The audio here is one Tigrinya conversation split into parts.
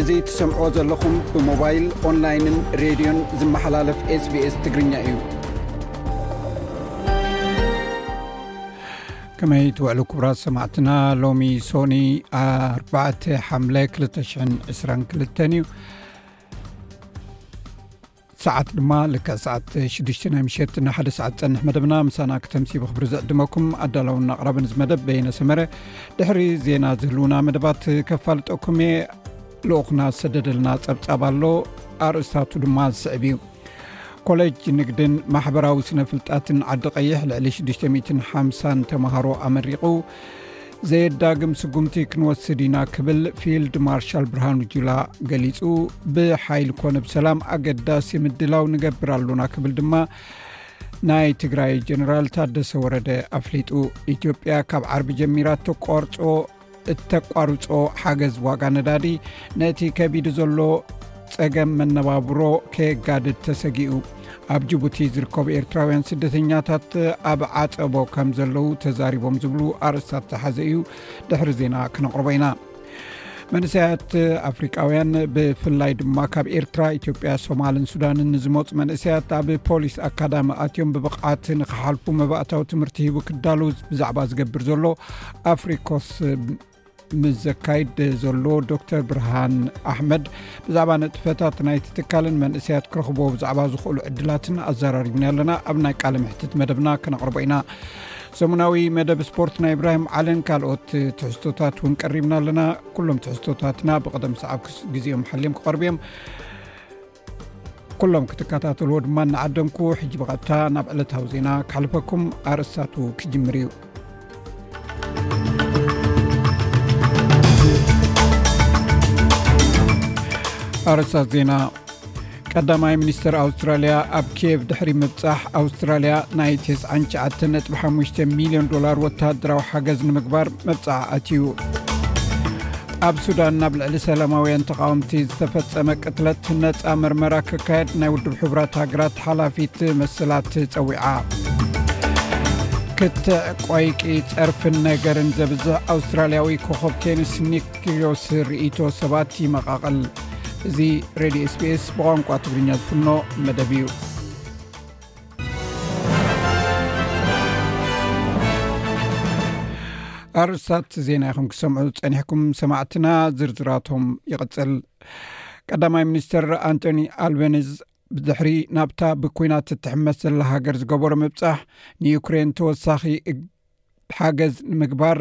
እዚ ትሰምዕዎ ዘለኹም ብሞባይል ኦንላይንን ሬድዮን ዝመሓላለፍ ስbs ትግርኛ እዩ ከመይ ትውዕሉ ክቡራት ሰማዕትና ሎሚ ሶኒ ኣርባዕተ ሓምለ 222 እዩ ሰዓት ድማ ልክዕ ሰዓት 6ዱሽ ናይ ምሸት ንሓደ ሰዓት ዝፀንሕ መደብና ምሳና ክተምሲ ብክብሪ ዘዕድመኩም ኣዳላውን ኣቕራብን ዚ መደብ በይነ ሰመረ ድሕሪ ዜና ዝህልውና መደባት ከፋልጠኩም እየ ልኡኹና ዝሰደደልና ፀብፃብ ኣሎ ኣርእስታቱ ድማ ዝስዕብ እዩ ኮለጅ ንግድን ማሕበራዊ ስነ ፍልጣትን ዓዲ ቀይሕ ልዕሊ 650 ተምሃሮ ኣመሪቑ ዘየዳግም ስጉምቲ ክንወስድ ኢና ክብል ፊልድ ማርሻል ብርሃኑ ጁላ ገሊፁ ብሓይል ኮነ ብሰላም ኣገዳሲ ምድላው ንገብር ኣሎና ክብል ድማ ናይ ትግራይ ጀነራል ታደሰ ወረደ ኣፍሊጡ ኢትዮጵያ ካብ ዓርቢ ጀሚራ ተቋርፆ እተቋርፆ ሓገዝ ዋጋ ነዳዲ ነቲ ከቢዱ ዘሎ ፀገም መነባብሮ ከየጋድድ ተሰጊኡ ኣብ ጅቡቲ ዝርከቡ ኤርትራውያን ስደተኛታት ኣብ ዓፀቦ ከም ዘለዉ ተዛሪቦም ዝብሉ ኣርእስታት ዝሓዘ እዩ ድሕሪ ዜና ክነቕርቦ ኢና መንእሰያት ኣፍሪቃውያን ብፍላይ ድማ ካብ ኤርትራ ኢትዮጵያ ሶማልን ሱዳንን ንዝመፁ መንእሰያት ኣብ ፖሊስ ኣካዳሚ ኣትዮም ብብቕዓት ንክሓልፉ መባእታዊ ትምህርቲ ሂቡ ክዳሉ ብዛዕባ ዝገብር ዘሎ ኣፍሪኮስ ምስ ዘካይድ ዘሎ ዶክተር ብርሃን ኣሕመድ ብዛዕባ ንጥፈታት ናይቲ ትካልን መንእሰያት ክረኽቦ ብዛዕባ ዝኽእሉ ዕድላትን ኣዘራሪብና ኣለና ኣብ ናይ ቃል ምሕትት መደብና ክነቕርቦ ኢና ሰሙናዊ መደብ ስፖርት ናይ እብራሂም ዓለን ካልኦት ትሕዝቶታት እውን ቀሪብና ኣለና ኩሎም ትሕዝቶታትና ብቐደም ሰዓብ ግዜኦም ሓልም ክቐርብ እዮም ኩሎም ክትከታተልዎ ድማ እናዓደምኩ ሕጂ ብቐጥታ ናብ ዕለታዊ ዜና ካሕልፈኩም ኣርእስታቱ ክጅምር እዩ ኣርእስታት ዜና ቀዳማይ ሚኒስትር ኣውስትራልያ ኣብ ኬቭ ድሕሪ ምብፃሕ ኣውስትራልያ ናይ 99.5 ሚልዮን ዶላር ወተሃደራዊ ሓገዝ ንምግባር መብፅዓ ኣትዩ ኣብ ሱዳን ናብ ልዕሊ ሰላማውያን ተቃወምቲ ዝተፈጸመ ቅትለት ነፃ መርመራ ክካየድ ናይ ውድብ ሕቡራት ሃገራት ሓላፊት መስላት ጸዊዓ ክትዕ ቆይቂ ጸርፍን ነገርን ዘብዝሕ ኣውስትራልያዊ ኮኸብ ቴንስ ኒክሪዮስ ርእቶ ሰባት ይመቓቐል እዚ ሬድዮ ስፔስ ብቋንቋ ትግርኛ ዝፍኖ መደብ እዩ ኣርእስታት ዜና ይኹም ክሰምዑ ፀኒሕኩም ሰማዕትና ዝርዝራቶም ይቕፅል ቀዳማይ ሚኒስትር ኣንቶኒ ኣልበኒዝ ብድሕሪ ናብታ ብኩናት እትሕመስ ዘላ ሃገር ዝገበሮ ምብፃሕ ንዩክሬን ተወሳኺ ሓገዝ ንምግባር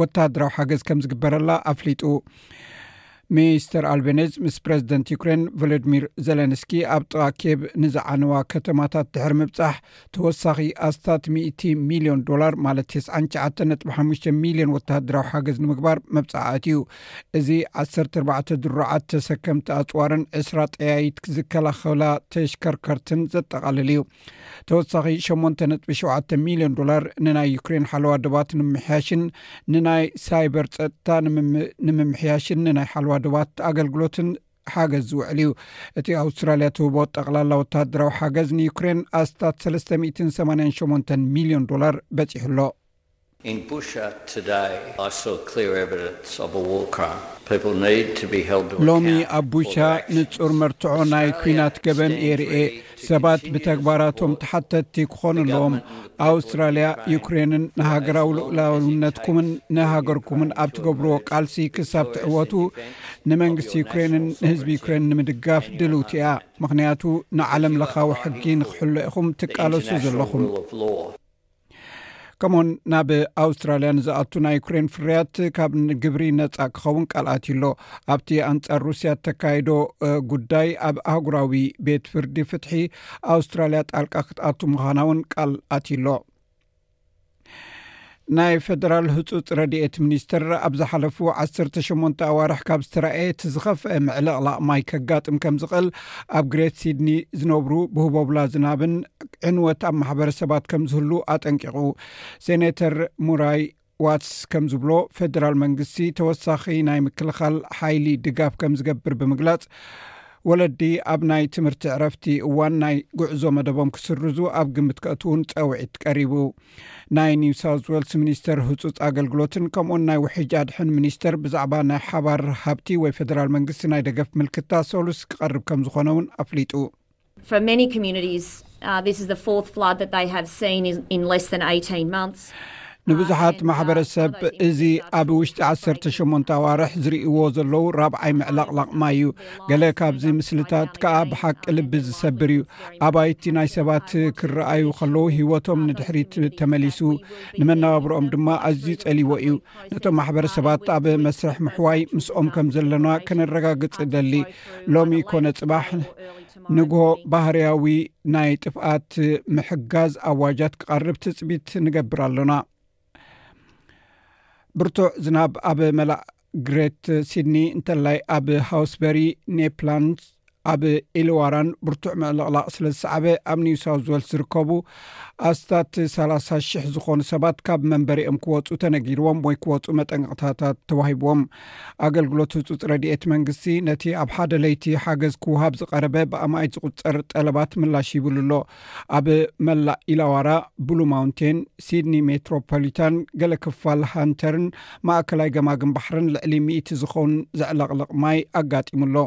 ወተሃደራዊ ሓገዝ ከም ዝግበረላ ኣፍሊጡ ሚስተር ኣልቤነዝ ምስ ፕረዚደንት ዩክሬን ቮሎድሚር ዘለንስኪ ኣብ ጥቓ ኬብ ንዝዓነዋ ከተማታት ድሕሪ ምብፃሕ ተወሳኺ ኣስታት 10 ሚልዮን ዶላር ማለት 99ጥ5 ሚልዮን ወተሃደራዊ ሓገዝ ንምግባር መብፃዕኣት እዩ እዚ 14 ድሩዓት ተሰከምቲ ኣፅዋርን 2ስራ ጠያይት ዝከላኸላ ተሽከርከርትን ዘጠቓልል እዩ ተወሳኺ 8.7 ሚልዮን ዶላር ንናይ ዩክሬን ሓለዋ ዶባት ንምምሕያሽን ንናይ ሳይበር ፀጥታ ንምምሕያሽን ንናይ ሓለዋ ዶባት ኣገልግሎትን ሓገዝ ዝውዕል እዩ እቲ ኣውስትራልያ ትህቦ ጠቕላላ ወተሃደራዊ ሓገዝ ንዩክሬን ኣስታት 388 ሚልዮን ዶላር በፂሑ ኣሎ In Bushehr today I saw clear evidence of a war crime. People need to be held to account for their actions. ሎሚ ኣብ ቡቻ ንጹር መርትዖ ናይ ኲናት ገበን እየ ርእየ። ሰባት ብተግባራቶም ተሓተትቲ ክኾኑ ኣለዎም። ኣውስትራልያ፣ ዩክሬንን ንሃገራዊ ልኡላውነትኩምን ንሃገርኩምን ኣብ ትገብርዎ ቃልሲ ክሳብ ትዕወቱ ንመንግስቲ ዩክሬንን ንህዝቢ ዩክሬንን ንምድጋፍ ድልውቲ እያ። ምኽንያቱ ንዓለምለኻዊ ሕጊ ንኽሕሎ ኢኹም ትቃለሱ ዘለኹም። ከምኡውን ናብ ኣውስትራልያ ንዝኣቱ ናይ ዩክሬን ፍርያት ካብ ግብሪ ነፃ ክኸውን ቃልኣት ዩ ኣሎ ኣብቲ ኣንፃር ሩስያ እተካይዶ ጉዳይ ኣብ ኣህጉራዊ ቤት ፍርዲ ፍትሒ ኣውስትራልያ ጣልቃ ክትኣቱ ምዃና እውን ቃል ኣት ዩ ኣሎ ናይ ፈደራል ህፁፅ ረድኤት ሚኒስትር ኣብ ዝሓለፉ 18 ኣዋርሕ ካብ ዝተረኣየ እቲ ዝኸፍአ ምዕልቕላቕ ማይ ከጋጥም ከም ዝኽእል ኣብ ግሬት ሲድኒ ዝነብሩ ብህቦብላ ዝናብን ዕንወት ኣብ ማሕበረሰባት ከም ዝህሉ ኣጠንቂቑ ሴነተር ሙራይ ዋትስ ከም ዝብሎ ፌደራል መንግስቲ ተወሳኺ ናይ ምክልኻል ሓይሊ ድጋፍ ከም ዝገብር ብምግላፅ ወለዲ ኣብ ናይ ትምህርቲ ዕረፍቲ እዋን ናይ ጉዕዞ መደቦም ክስርዙ ኣብ ግምት ከእትውን ፀውዒት ቀሪቡ ናይ ኒው ሳውት ዌልስ ሚኒስተር ህፁፅ ኣገልግሎትን ከምኡን ናይ ውሕጅ ኣድሕን ሚኒስተር ብዛዕባ ናይ ሓባር ሃብቲ ወይ ፌደራል መንግስቲ ናይ ደገፍ ምልክታ ሰሉስ ክቐርብ ከም ዝኾነ እውን ኣፍሊጡ ንብዙሓት ማሕበረሰብ እዚ ኣብ ውሽጢ ዓሰርተ ሸሞንተ ኣዋርሕ ዝርእይዎ ዘለዉ ራብዓይ ምዕላቕላቕ ማይ እዩ ገለ ካብዚ ምስልታት ከዓ ብሓቂ ልቢ ዝሰብር እዩ ኣባይቲ ናይ ሰባት ክረኣዩ ከለዉ ሂወቶም ንድሕሪት ተመሊሱ ንመነባብሮኦም ድማ ኣዝዩ ፀሊዎ እዩ ነቶም ማሕበረሰባት ኣብ መስርሕ ምሕዋይ ምስኦም ከም ዘለና ከነረጋግፅ እደሊ ሎሚ ኮነ ፅባሕ ንግሆ ባህርያዊ ናይ ጥፍኣት ምሕጋዝ ኣዋጃት ክቐርብ ትፅቢት ንገብር ኣሎና ብርቱዕ ዝናብ ኣብ መላእ ግሬት ሲድኒ እንተላይ ኣብ ሃውስበሪ ኔፕላንስ ኣብ ኢልዋራን ብርቱዕ ምዕልቕላቕ ስለ ዝሰዓበ ኣብ ኒው ሳውዝ ወልስ ዝርከቡ ኣስታት ሰላሳ ሽሕ ዝኾኑ ሰባት ካብ መንበሪኦም ክወፁ ተነጊርዎም ወይ ክወፁ መጠንቕታታት ተዋሂብዎም ኣገልግሎት ህፁፅ ረድኤት መንግስቲ ነቲ ኣብ ሓደ ለይቲ ሓገዝ ክውሃብ ዝቐረበ ብኣማኢት ዝቁፀር ጠለባት ምላሽ ይብሉ ኣሎ ኣብ መላእ ኢላዋራ ብሉ ማውንቴን ሲድኒ ሜትሮፖሊታን ገለ ክፋል ሃንተርን ማእከላይ ገማግን ባሕርን ልዕሊ ሚእቲ ዝኸውን ዘዕለቕልቕ ማይ ኣጋጢሙ ኣሎ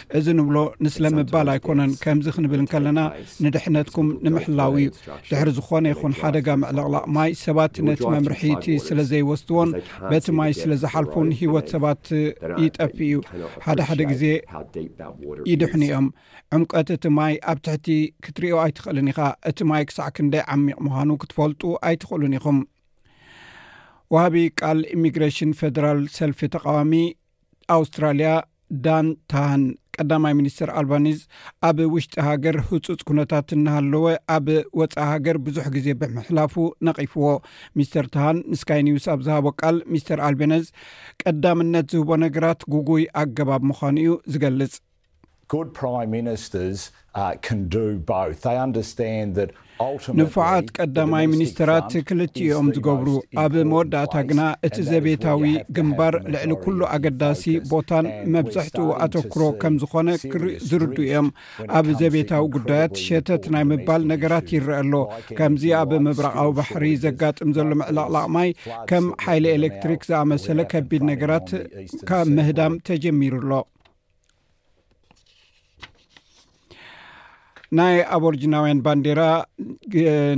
እዚ ንብሎ ንስለ ምባል ኣይኮነን ከምዚ ክንብል ከለና ንድሕነትኩም ንምሕላው እዩ ድሕሪ ዝኾነ ይኹን ሓደጋ ምዕልቕላቕ ማይ ሰባት ነቲ መምርሒቲ ስለ ዘይወስድዎን በቲ ማይ ስለ ዝሓልፉን ሂወት ሰባት ይጠፍ እዩ ሓደ ሓደ ግዜ ይድሕኑ እዮም ዕምቀት እቲ ማይ ኣብ ትሕቲ ክትሪኦ ኣይትኽእልን ኢኻ እቲ ማይ ክሳዕ ክንደይ ዓሚቕ ምዃኑ ክትፈልጡ ኣይትኽእሉን ኢኹም ዋሃቢ ቃል ኢሚግሬሽን ፌደራል ሰልፊ ተቃዋሚ ኣውስትራልያ ዳን ታሃን ቀዳማይ ሚኒስትር ኣልባኒዝ ኣብ ውሽጢ ሃገር ህፁፅ ኩነታት እናሃለወ ኣብ ወፃኢ ሃገር ብዙሕ ግዜ ብምሕላፉ ነቒፍዎ ሚስተር ተሃን ንስካይ ኒውስ ኣብ ዝሃቦ ቃል ሚስተር ኣልቤነዝ ቀዳምነት ዝህቦ ነገራት ጉጉይ ኣገባብ ምዃኑ እዩ ዝገልፅ ንፉዓት ቀዳማይ ሚኒስትራት ክልቲኦም ዝገብሩ ኣብ መወዳእታ ግና እቲ ዘቤታዊ ግንባር ልዕሊ ኩሉ ኣገዳሲ ቦታን መብፅሕትኡ ኣተክሮ ከም ዝኾነ ዝርዱ እዮም ኣብ ዘቤታዊ ጉዳያት ሸተት ናይ ምባል ነገራት ይረአ ኣሎ ከምዚ ኣብ ምብራቃዊ ባሕሪ ዘጋጥም ዘሎ ምዕላቕላቕ ማይ ከም ሓይሊ ኤሌክትሪክ ዝኣመሰለ ከቢድ ነገራት ካብ ምህዳም ተጀሚሩ ኣሎ ናይ ኣበርጅናውያን ባንዴራ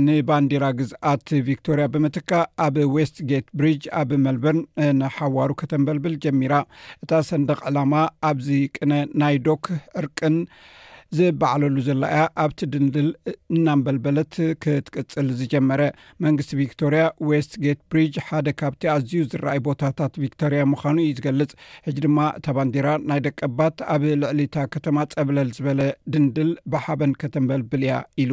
ንባንዴራ ግዝኣት ቪክቶርያ ብምትካ ኣብ ዌስት ጌት ብሪጅ ኣብ መልበርን ንሓዋሩ ከተንበልብል ጀሚራ እታ ሰንደቅ ዕላማ ኣብዚ ቅነ ናይ ዶክ ዕርቅን ዝበዓለሉ ዘላ እያ ኣብቲ ድንድል እናምበልበለት ክትቅፅል ዝጀመረ መንግስቲ ቪክቶርያ ዌስት ጌት ብሪጅ ሓደ ካብቲ ኣዝዩ ዝረኣይ ቦታታት ቪክቶርያ ምዃኑ እዩ ዝገልጽ ሕጂ ድማ እታ ባንዲራ ናይ ደቀባት ኣብ ልዕሊ እታ ከተማ ጸብለል ዝበለ ድንድል ብሓበን ከተንበልብል እያ ኢሉ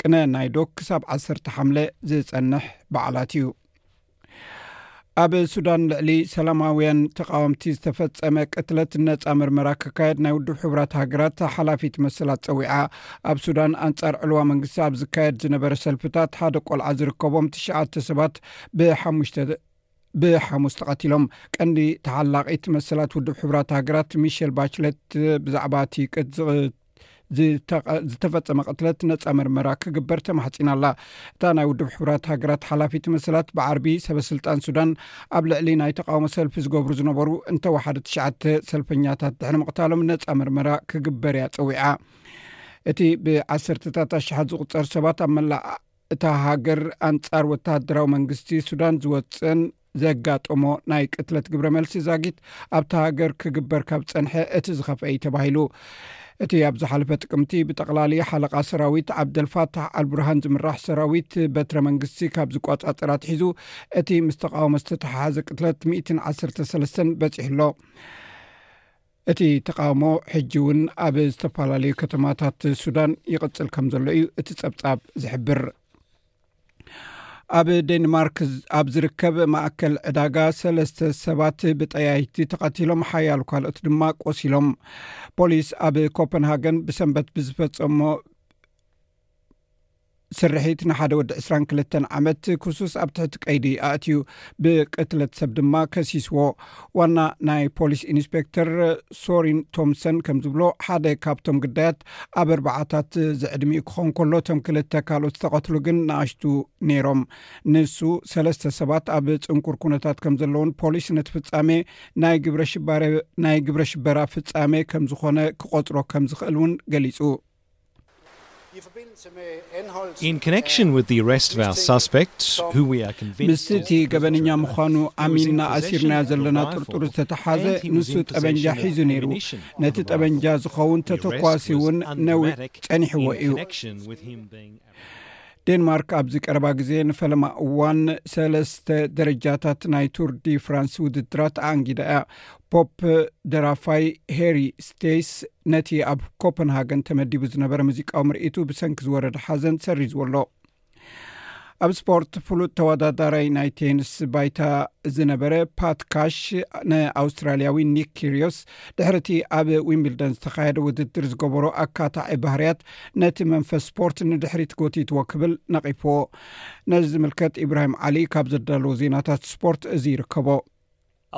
ቅነ ናይ ዶክ ክሳብ ዓሰርተ ሓምለ ዝጸንሕ በዓላት እዩ ኣብ ሱዳን ልዕሊ ሰላማውያን ተቃወምቲ ዝተፈፀመ ቅትለት ነፃ ምርመራ ክካየድ ናይ ውድብ ሕቡራት ሃገራት ሓላፊት መሰላት ፀዊዓ ኣብ ሱዳን ኣንፃር ዕልዋ መንግስቲ ኣብ ዝካየድ ዝነበረ ሰልፍታት ሓደ ቆልዓ ዝርከቦም ትሽዓተ ሰባት ብሓሙሽተ ብሓሙስ ተቐቲሎም ቀንዲ ተሓላቂት መሰላት ውድብ ሕቡራት ሃገራት ሚሸል ባችለት ብዛዕባ እቲ ዝተፈፀመ ቅትለት ነፃ መርመራ ክግበር ተማሕፂና ኣላ እታ ናይ ውድብ ሕብራት ሃገራት ሓላፊት መሰላት ብዓርቢ ሰበስልጣን ሱዳን ኣብ ልዕሊ ናይ ተቃውሞ ሰልፊ ዝገብሩ ዝነበሩ እንተወሓደ ትሽዓተ ሰልፈኛታት ድሕሪ ምቕታሎም ነፃ መርመራ ክግበር እያ ፀዊዓ እቲ ብዓሰርተታት ኣሽሓት ዝቁፀር ሰባት ኣብ መላእ እታ ሃገር ኣንጻር ወተሃደራዊ መንግስቲ ሱዳን ዝወጽእን ዘጋጠሞ ናይ ቅትለት ግብረ መልሲ ዛጊት ኣብታ ሃገር ክግበር ካብ ጸንሐ እቲ ዝኸፍአ እዩ ተባሂሉ እቲ ኣብ ዝሓለፈ ጥቅምቲ ብጠቕላሊ ሓለቓ ሰራዊት ዓብደልፋታሕ ኣልብርሃን ዝምራሕ ሰራዊት በትረ መንግስቲ ካብ ዝቋጻጸር ኣትሒዙ እቲ ምስ ተቃወሞ ዝተተሓሓዘ ቅትለት 113 በፂሑ ኣሎ እቲ ተቓውሞ ሕጂ እውን ኣብ ዝተፈላለዩ ከተማታት ሱዳን ይቕፅል ከም ዘሎ እዩ እቲ ፀብፃብ ዝሕብር ኣብ ዴንማርክ ኣብ ዝርከብ ማእከል ዕዳጋ ሰለስተ ሰባት ብጠያይቲ ተቐቲሎም ሓያሉ ካልኦት ድማ ቆሲሎም ፖሊስ ኣብ ኮፐንሃገን ብሰንበት ብዝፈፀሞ ስርሒት ንሓደ ወዲ ዕስራን ክልተን ዓመት ክሱስ ኣብ ትሕቲ ቀይዲ ኣእትዩ ብቅትለት ሰብ ድማ ከሲስዎ ዋና ናይ ፖሊስ ኢንስፔክተር ሶሪን ቶምሰን ከም ዝብሎ ሓደ ካብቶም ግዳያት ኣብ ኣርባዓታት ዝዕድሚኡ ክኾን ከሎ እቶም ክልተ ካልኦት ዝተቐትሉ ግን ንኣሽቱ ነይሮም ንሱ ሰለስተ ሰባት ኣብ ፅንኩር ኩነታት ከም ዘለውን ፖሊስ ነቲ ፍፃሜ ናይ ግብረሽባሬ ናይ ግብረ ሽበራ ፍፃሜ ከም ዝኾነ ክቆፅሮ ከም ዝኽእል እውን ገሊፁ ምስቲ እቲ ገበነኛ ምዃኑ ኣሚንና ኣሲርናዮ ዘለና ጥርጡር ዝተተሓዘ ንሱ ጠበንጃ ሒዙ ነይሩ ነቲ ጠበንጃ ዝኸውን ተተኳሲ እውን ነዊሕ ጸኒሕዎ እዩ ዴንማርክ ኣብዚ ቀረባ ግዜ ንፈለማ እዋን ሰለስተ ደረጃታት ናይ ቱር ዲ ፍራንስ ውድድራት ኣኣንጊዳ እያ ፖፕ ደራፋይ ሄሪ ስቴይስ ነቲ ኣብ ኮፐንሃገን ተመዲቡ ዝነበረ ሙዚቃዊ ምርኢቱ ብሰንኪ ዝወረደ ሓዘን ሰሪዝዎ ኣሎ ኣብ ስፖርት ፍሉጥ ተወዳዳራይ ናይ ቴንስ ባይታ ዝነበረ ፓትካሽ ንኣውስትራልያዊ ኒክ ኪርዮስ ድሕርቲ ኣብ ዊምብልደን ዝተካየደ ውድድር ዝገበሮ ኣካታዒ ባህርያት ነቲ መንፈስ ስፖርት ንድሕሪት ጎቲትዎ ክብል ነቒፍዎ ነዚ ዝምልከት ኢብራሂም ዓሊ ካብ ዘዳለዎ ዜናታት ስፖርት እዚ ይርከቦ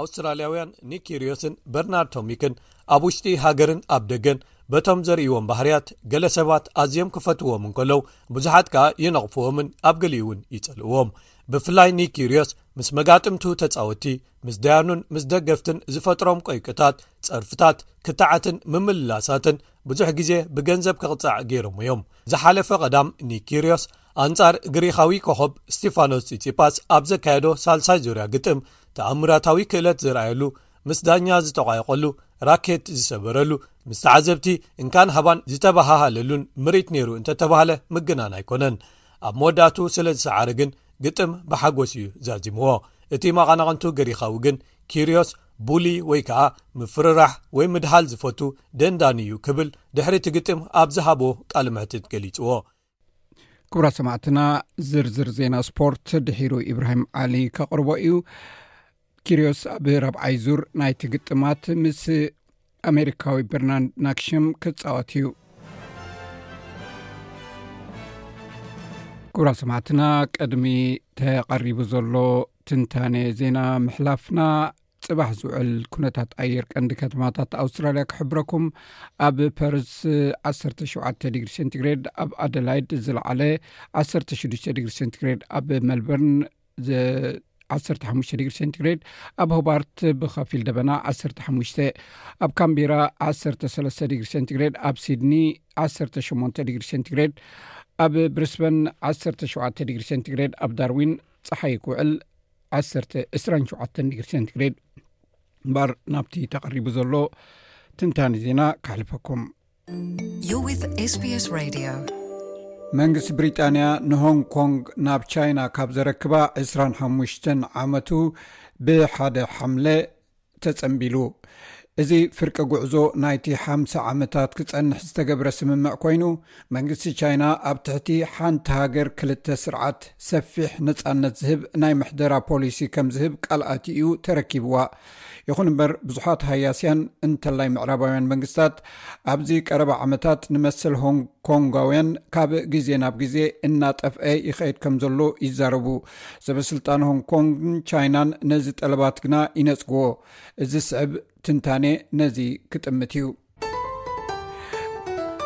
ኣውስትራልያውያን ኒኪርዮስን በርናርድ ቶሚክን ኣብ ውሽጢ ሃገርን ኣብ ደገን በቶም ዘርእዎም ባህርያት ገለ ሰባት ኣዝዮም ክፈትዎም እንከለዉ ብዙሓት ከኣ የነቕፍዎምን ኣብ ገሊኡ እውን ይጸልእዎም ብፍላይ ኒኪርዮስ ምስ መጋጥምቱ ተጻወቲ ምስ ዳያኑን ምስ ደገፍትን ዝፈጥሮም ቆይቅታት ጸርፍታት ክታዓትን ምምልላሳትን ብዙሕ ግዜ ብገንዘብ ክቕጻዕ ገይሮሞ እዮም። ዝሓለፈ ቀዳም ኒኪርዮስ ኣንጻር ግሪኻዊ ኮኾብ ስቲፋኖስ ጺጺፓስ ኣብ ዘካየዶ ሳልሳይ ዙርያ ግጥም ተኣምራታዊ ክእለት ዘርኣየሉ ምስ ዳኛ ዝተቋየቖሉ ራኬት ዝሰበረሉ ምስ ተዓዘብቲ እንካን ሃባን ዝተበሃሃለሉን ምርኢት ነይሩ እንተተባህለ ምግናን ኣይኮነን ኣብ መወዳእቱ ስለ ዝሰዓረ ግን ግጥም ብሓጎስ እዩ ዛዚምዎ እቲ መቓናቕንቱ ግሪኻዊ ግን ኪርዮስ ቡሊ ወይ ከኣ ምፍርራሕ ወይ ምድሃል ዝፈቱ ደንዳኒ እዩ ክብል ድሕሪ እቲ ግጥም ኣብ ዝሃቦ ቃል መሕትት ገሊጽዎ። ክቡራት ሰማዕትና ዝርዝር ዜና ስፖርት ድሒሩ ኢብራሂም ዓሊ ከቕርቦ እዩ። ኪርዮስ ኣብ ረብዓይ ዙር ናይቲ ግጥማት ምስ ኣሜሪካዊ በርናንድ ናክሽም ክፃወት እዩ ክብራ ሰማዕትና ቅድሚ ተቐሪቡ ዘሎ ትንታነ ዜና ምሕላፍና ፅባሕ ዝውዕል ኩነታት ኣየር ቀንዲ ከተማታት ኣውስትራልያ ክሕብረኩም ኣብ ፐርስ 17 ዲግሪ ሴንቲግሬድ ኣብ ኣደላይድ ዝለዓለ 16 ዲግሪ ሴንቲግሬድ ኣብ መልበርን 15 ዲግሪ ሴንቲግሬድ ኣብ ሆባርት ብከፊል ደበና 15 ኣብ ካምቢራ 13 ዲግሪ ሴንቲግሬድ ኣብ ሲድኒ 18 ዲግሪ ሴንቲግሬድ ኣብ ብሪስበን 17 ዲግሪ ሴንቲግሬድ ኣብ ዳርዊን ፀሓይ ክውዕል ዓሰርተ ዕስራን ሸውዓተን ዲግሪ ሴንትግሬድ እምበኣር ናብቲ ተቐሪቡ ዘሎ ትንታኒ ዜና ካሕልፈኩም መንግስቲ ብሪጣንያ ንሆንግ ኮንግ ናብ ቻይና ካብ ዘረክባ 25 ዓመቱ ብሓደ ሓምለ ተጸንቢሉ። እዚ ፍርቂ ጉዕዞ ናይቲ ሓምሳ ዓመታት ክጸንሕ ዝተገብረ ስምምዕ ኮይኑ፣ መንግስቲ ቻይና ኣብ ትሕቲ ሓንቲ ሃገር ክልተ ስርዓት ሰፊሕ ነጻነት ዝህብ ናይ ምሕደራ ፖሊሲ ከም ዝህብ ቃል ኣትዩ ተረኪብዋ። ይኹን እምበር ብዙሓት ሃያስያን እንተላይ ምዕራባውያን መንግስታት ኣብዚ ቀረባ ዓመታት ንመሰል ሆንግ ኮንጋውያን ካብ ግዜ ናብ ግዜ እናጠፍኤ ይኸይድ ከም ዘሎ ይዛረቡ። ሰበስልጣን ሆንግ ኮንግን ቻይናን ነዚ ጠለባት ግና ይነጽግዎ እዚ ዝስዕብ ትንታኔ ነዚ ክጥምት እዩ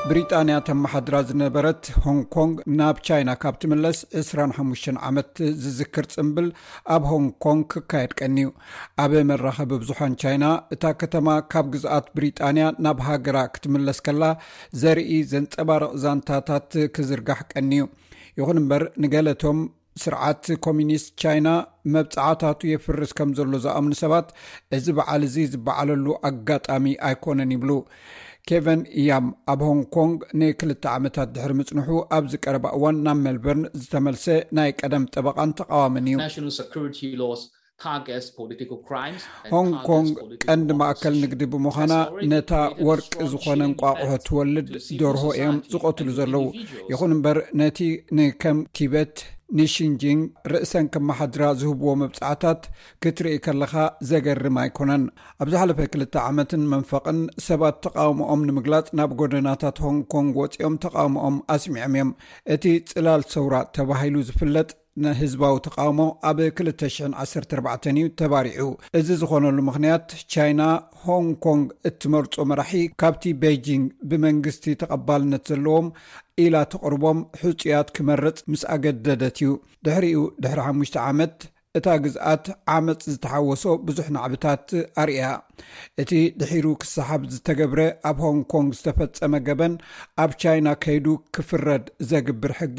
ብሪጣንያ ተመሓድራ ዝነበረት ሆንግ ኮንግ ናብ ቻይና ካብ ትምለስ 25 ዓመት ዝዝክር ፅምብል ኣብ ሆንግ ኮንግ ክካየድ ቀኒዩ ኣብ መራኸቢ ብዙሓን ቻይና እታ ከተማ ካብ ግዝኣት ብሪጣንያ ናብ ሃገራ ክትምለስ ከላ ዘርኢ ዘንፀባርቕ ዛንታታት ክዝርጋሕ ቀኒዩ ይኹን እምበር ንገለቶም ስርዓት ኮሚኒስት ቻይና መብፅዓታቱ የፍርስ ከም ዘሎ ዝኣምኑ ሰባት እዚ በዓል እዚ ዝበዓለሉ ኣጋጣሚ ኣይኮነን ይብሉ ኬቨን እያም ኣብ ሆንግ ኮንግ ንክልተ ዓመታት ድሕሪ ምፅንሑ ኣብዚ ቀረባ እዋን ናብ ሜልበርን ዝተመልሰ ናይ ቀደም ጠበቃን ተቃዋምን እዩ ሆንግ ኮንግ ቀንዲ ማእከል ንግዲ ብምዃና ነታ ወርቂ ዝኾነ እንቋቑሖ ትወልድ ደርሆ እዮም ዝቐትሉ ዘለዉ ይኹን እምበር ነቲ ንከም ቲበት ንሽንጂንግ ርእሰን ክመሓድራ ዝህብዎ መብፃዕታት ክትርኢ ከለኻ ዘገርም ኣይኮነን ኣብ ዝሓለፈ ክልተ ዓመትን መንፈቕን ሰባት ተቃውሞኦም ንምግላፅ ናብ ጎደናታት ሆንግ ኮንግ ወፂኦም ተቃውሞኦም ኣስሚዖም እዮም እቲ ፅላል ሰውራ ተባሂሉ ዝፍለጥ ንህዝባዊ ተቓውሞ ኣብ ክልተ ሽሕን ዓሰርተ ኣርባዕተን እዩ ተባሪዑ። እዚ ዝኾነሉ ምኽንያት ቻይና ሆንግ ኮንግ እትመርጾ መራሒ ካብቲ ቤይጂንግ ብመንግስቲ ተቐባልነት ዘለዎም ኢላ ተቕርቦም ሕጹያት ክመርጽ ምስ ኣገደደት እዩ። ድሕሪኡ ድሕሪ ሓሙሽተ ዓመት እታ ግዝኣት ዓመጽ ዝተሓወሶ ብዙሕ ናዕብታት ኣርእያ። እቲ ድሒሩ ክሰሓብ ዝተገብረ ኣብ ሆንግ ኮንግ ዝተፈጸመ ገበን ኣብ ቻይና ከይዱ ክፍረድ ዘግብር ሕጊ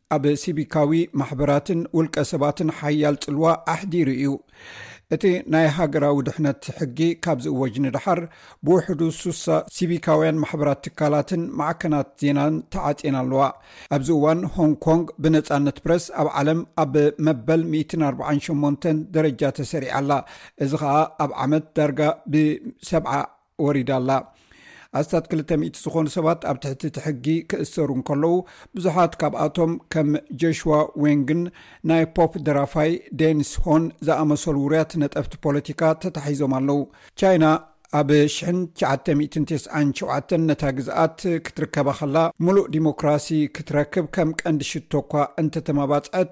ኣብ ሲቪካዊ ማሕበራትን ውልቀ ሰባትን ሓያል ጽልዋ ኣሕዲሩ እዩ። እቲ ናይ ሃገራዊ ድሕነት ሕጊ ካብ ዝእወጅ ንደሓር ብውሕዱ ሱሳ ሲቪካውያን ማሕበራት ትካላትን ማዕከናት ዜናን ተዓጽየን ኣለዋ። ኣብዚ እዋን ሆንግ ኮንግ ብነጻነት ፕረስ ኣብ ዓለም ኣብ መበል 148 ደረጃ ተሰሪዓ ኣላ። እዚ ከኣ ኣብ ዓመት ዳርጋ ብ70 ወሪዳ ኣላ። ኣስታት 200 ዝኾኑ ሰባት ኣብ ትሕቲ እቲ ሕጊ ክእሰሩ እንከለዉ ብዙሓት ካብኣቶም ከም ጀሽዋ ወንግን ናይ ፖፕ ደራፋይ ዴንስ ሆን ዝኣመሰሉ ውርያት ነጠፍቲ ፖለቲካ ተታሒዞም ኣለዉ ቻይና ኣብ 997 ነታ ግዝኣት ክትርከባ ከላ ሙሉእ ዲሞክራሲ ክትረክብ ከም ቀንዲ ሽቶ እኳ እንተተማባፅዐት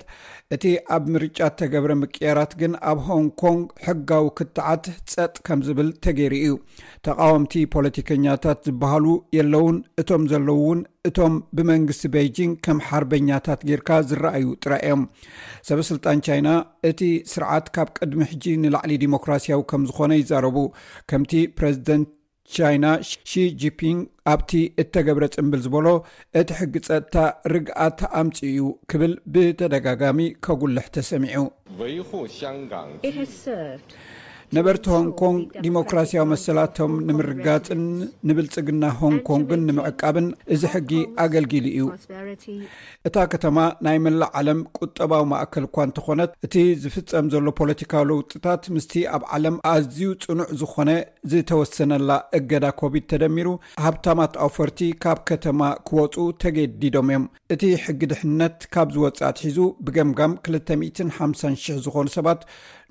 እቲ ኣብ ምርጫ እተገብረ ምቅያራት ግን ኣብ ሆንግ ኮንግ ሕጋዊ ክትዓት ጸጥ ከም ዝብል ተገይሩ እዩ። ተቓወምቲ ፖለቲከኛታት ዝበሃሉ የለዉን፣ እቶም ዘለዉ እውን እቶም ብመንግስቲ በይጂንግ ከም ሓርበኛታት ጌርካ ዝረኣዩ ጥራይ እዮም። ሰበስልጣን ቻይና እቲ ስርዓት ካብ ቅድሚ ሕጂ ንላዕሊ ዲሞክራስያዊ ከም ዝዀነ ይዛረቡ፣ ከምቲ ፕረዚደንት ቻይና ሺ ጂፒንግ ኣብቲ እተገብረ ጽምብል ዝበሎ እቲ ሕጊ ጸጥታ ርግኣት ኣምጺኡ እዩ ክብል ብተደጋጋሚ ከጉልሕ ተሰሚዑ። ነበርቲ ሆንግ ኮንግ ዲሞክራስያዊ መሰላቶም ንምርጋፅን ንብልፅግና ሆንግ ኮንግን ንምዕቃብን እዚ ሕጊ ኣገልጊሉ እዩ እታ ከተማ ናይ መላእ ዓለም ቁጠባዊ ማእከል እኳ እንተኾነት እቲ ዝፍፀም ዘሎ ፖለቲካዊ ለውጥታት ምስቲ ኣብ ዓለም ኣዝዩ ፅኑዕ ዝኾነ ዝተወሰነላ እገዳ ኮቪድ ተደሚሩ ሃብታማት ኣውፈርቲ ካብ ከተማ ክወፁ ተገዲዶም እዮም እቲ ሕጊ ድሕነት ካብ ዝወፅእ ኣትሒዙ ብገምጋም 250,00 ዝኾኑ ሰባት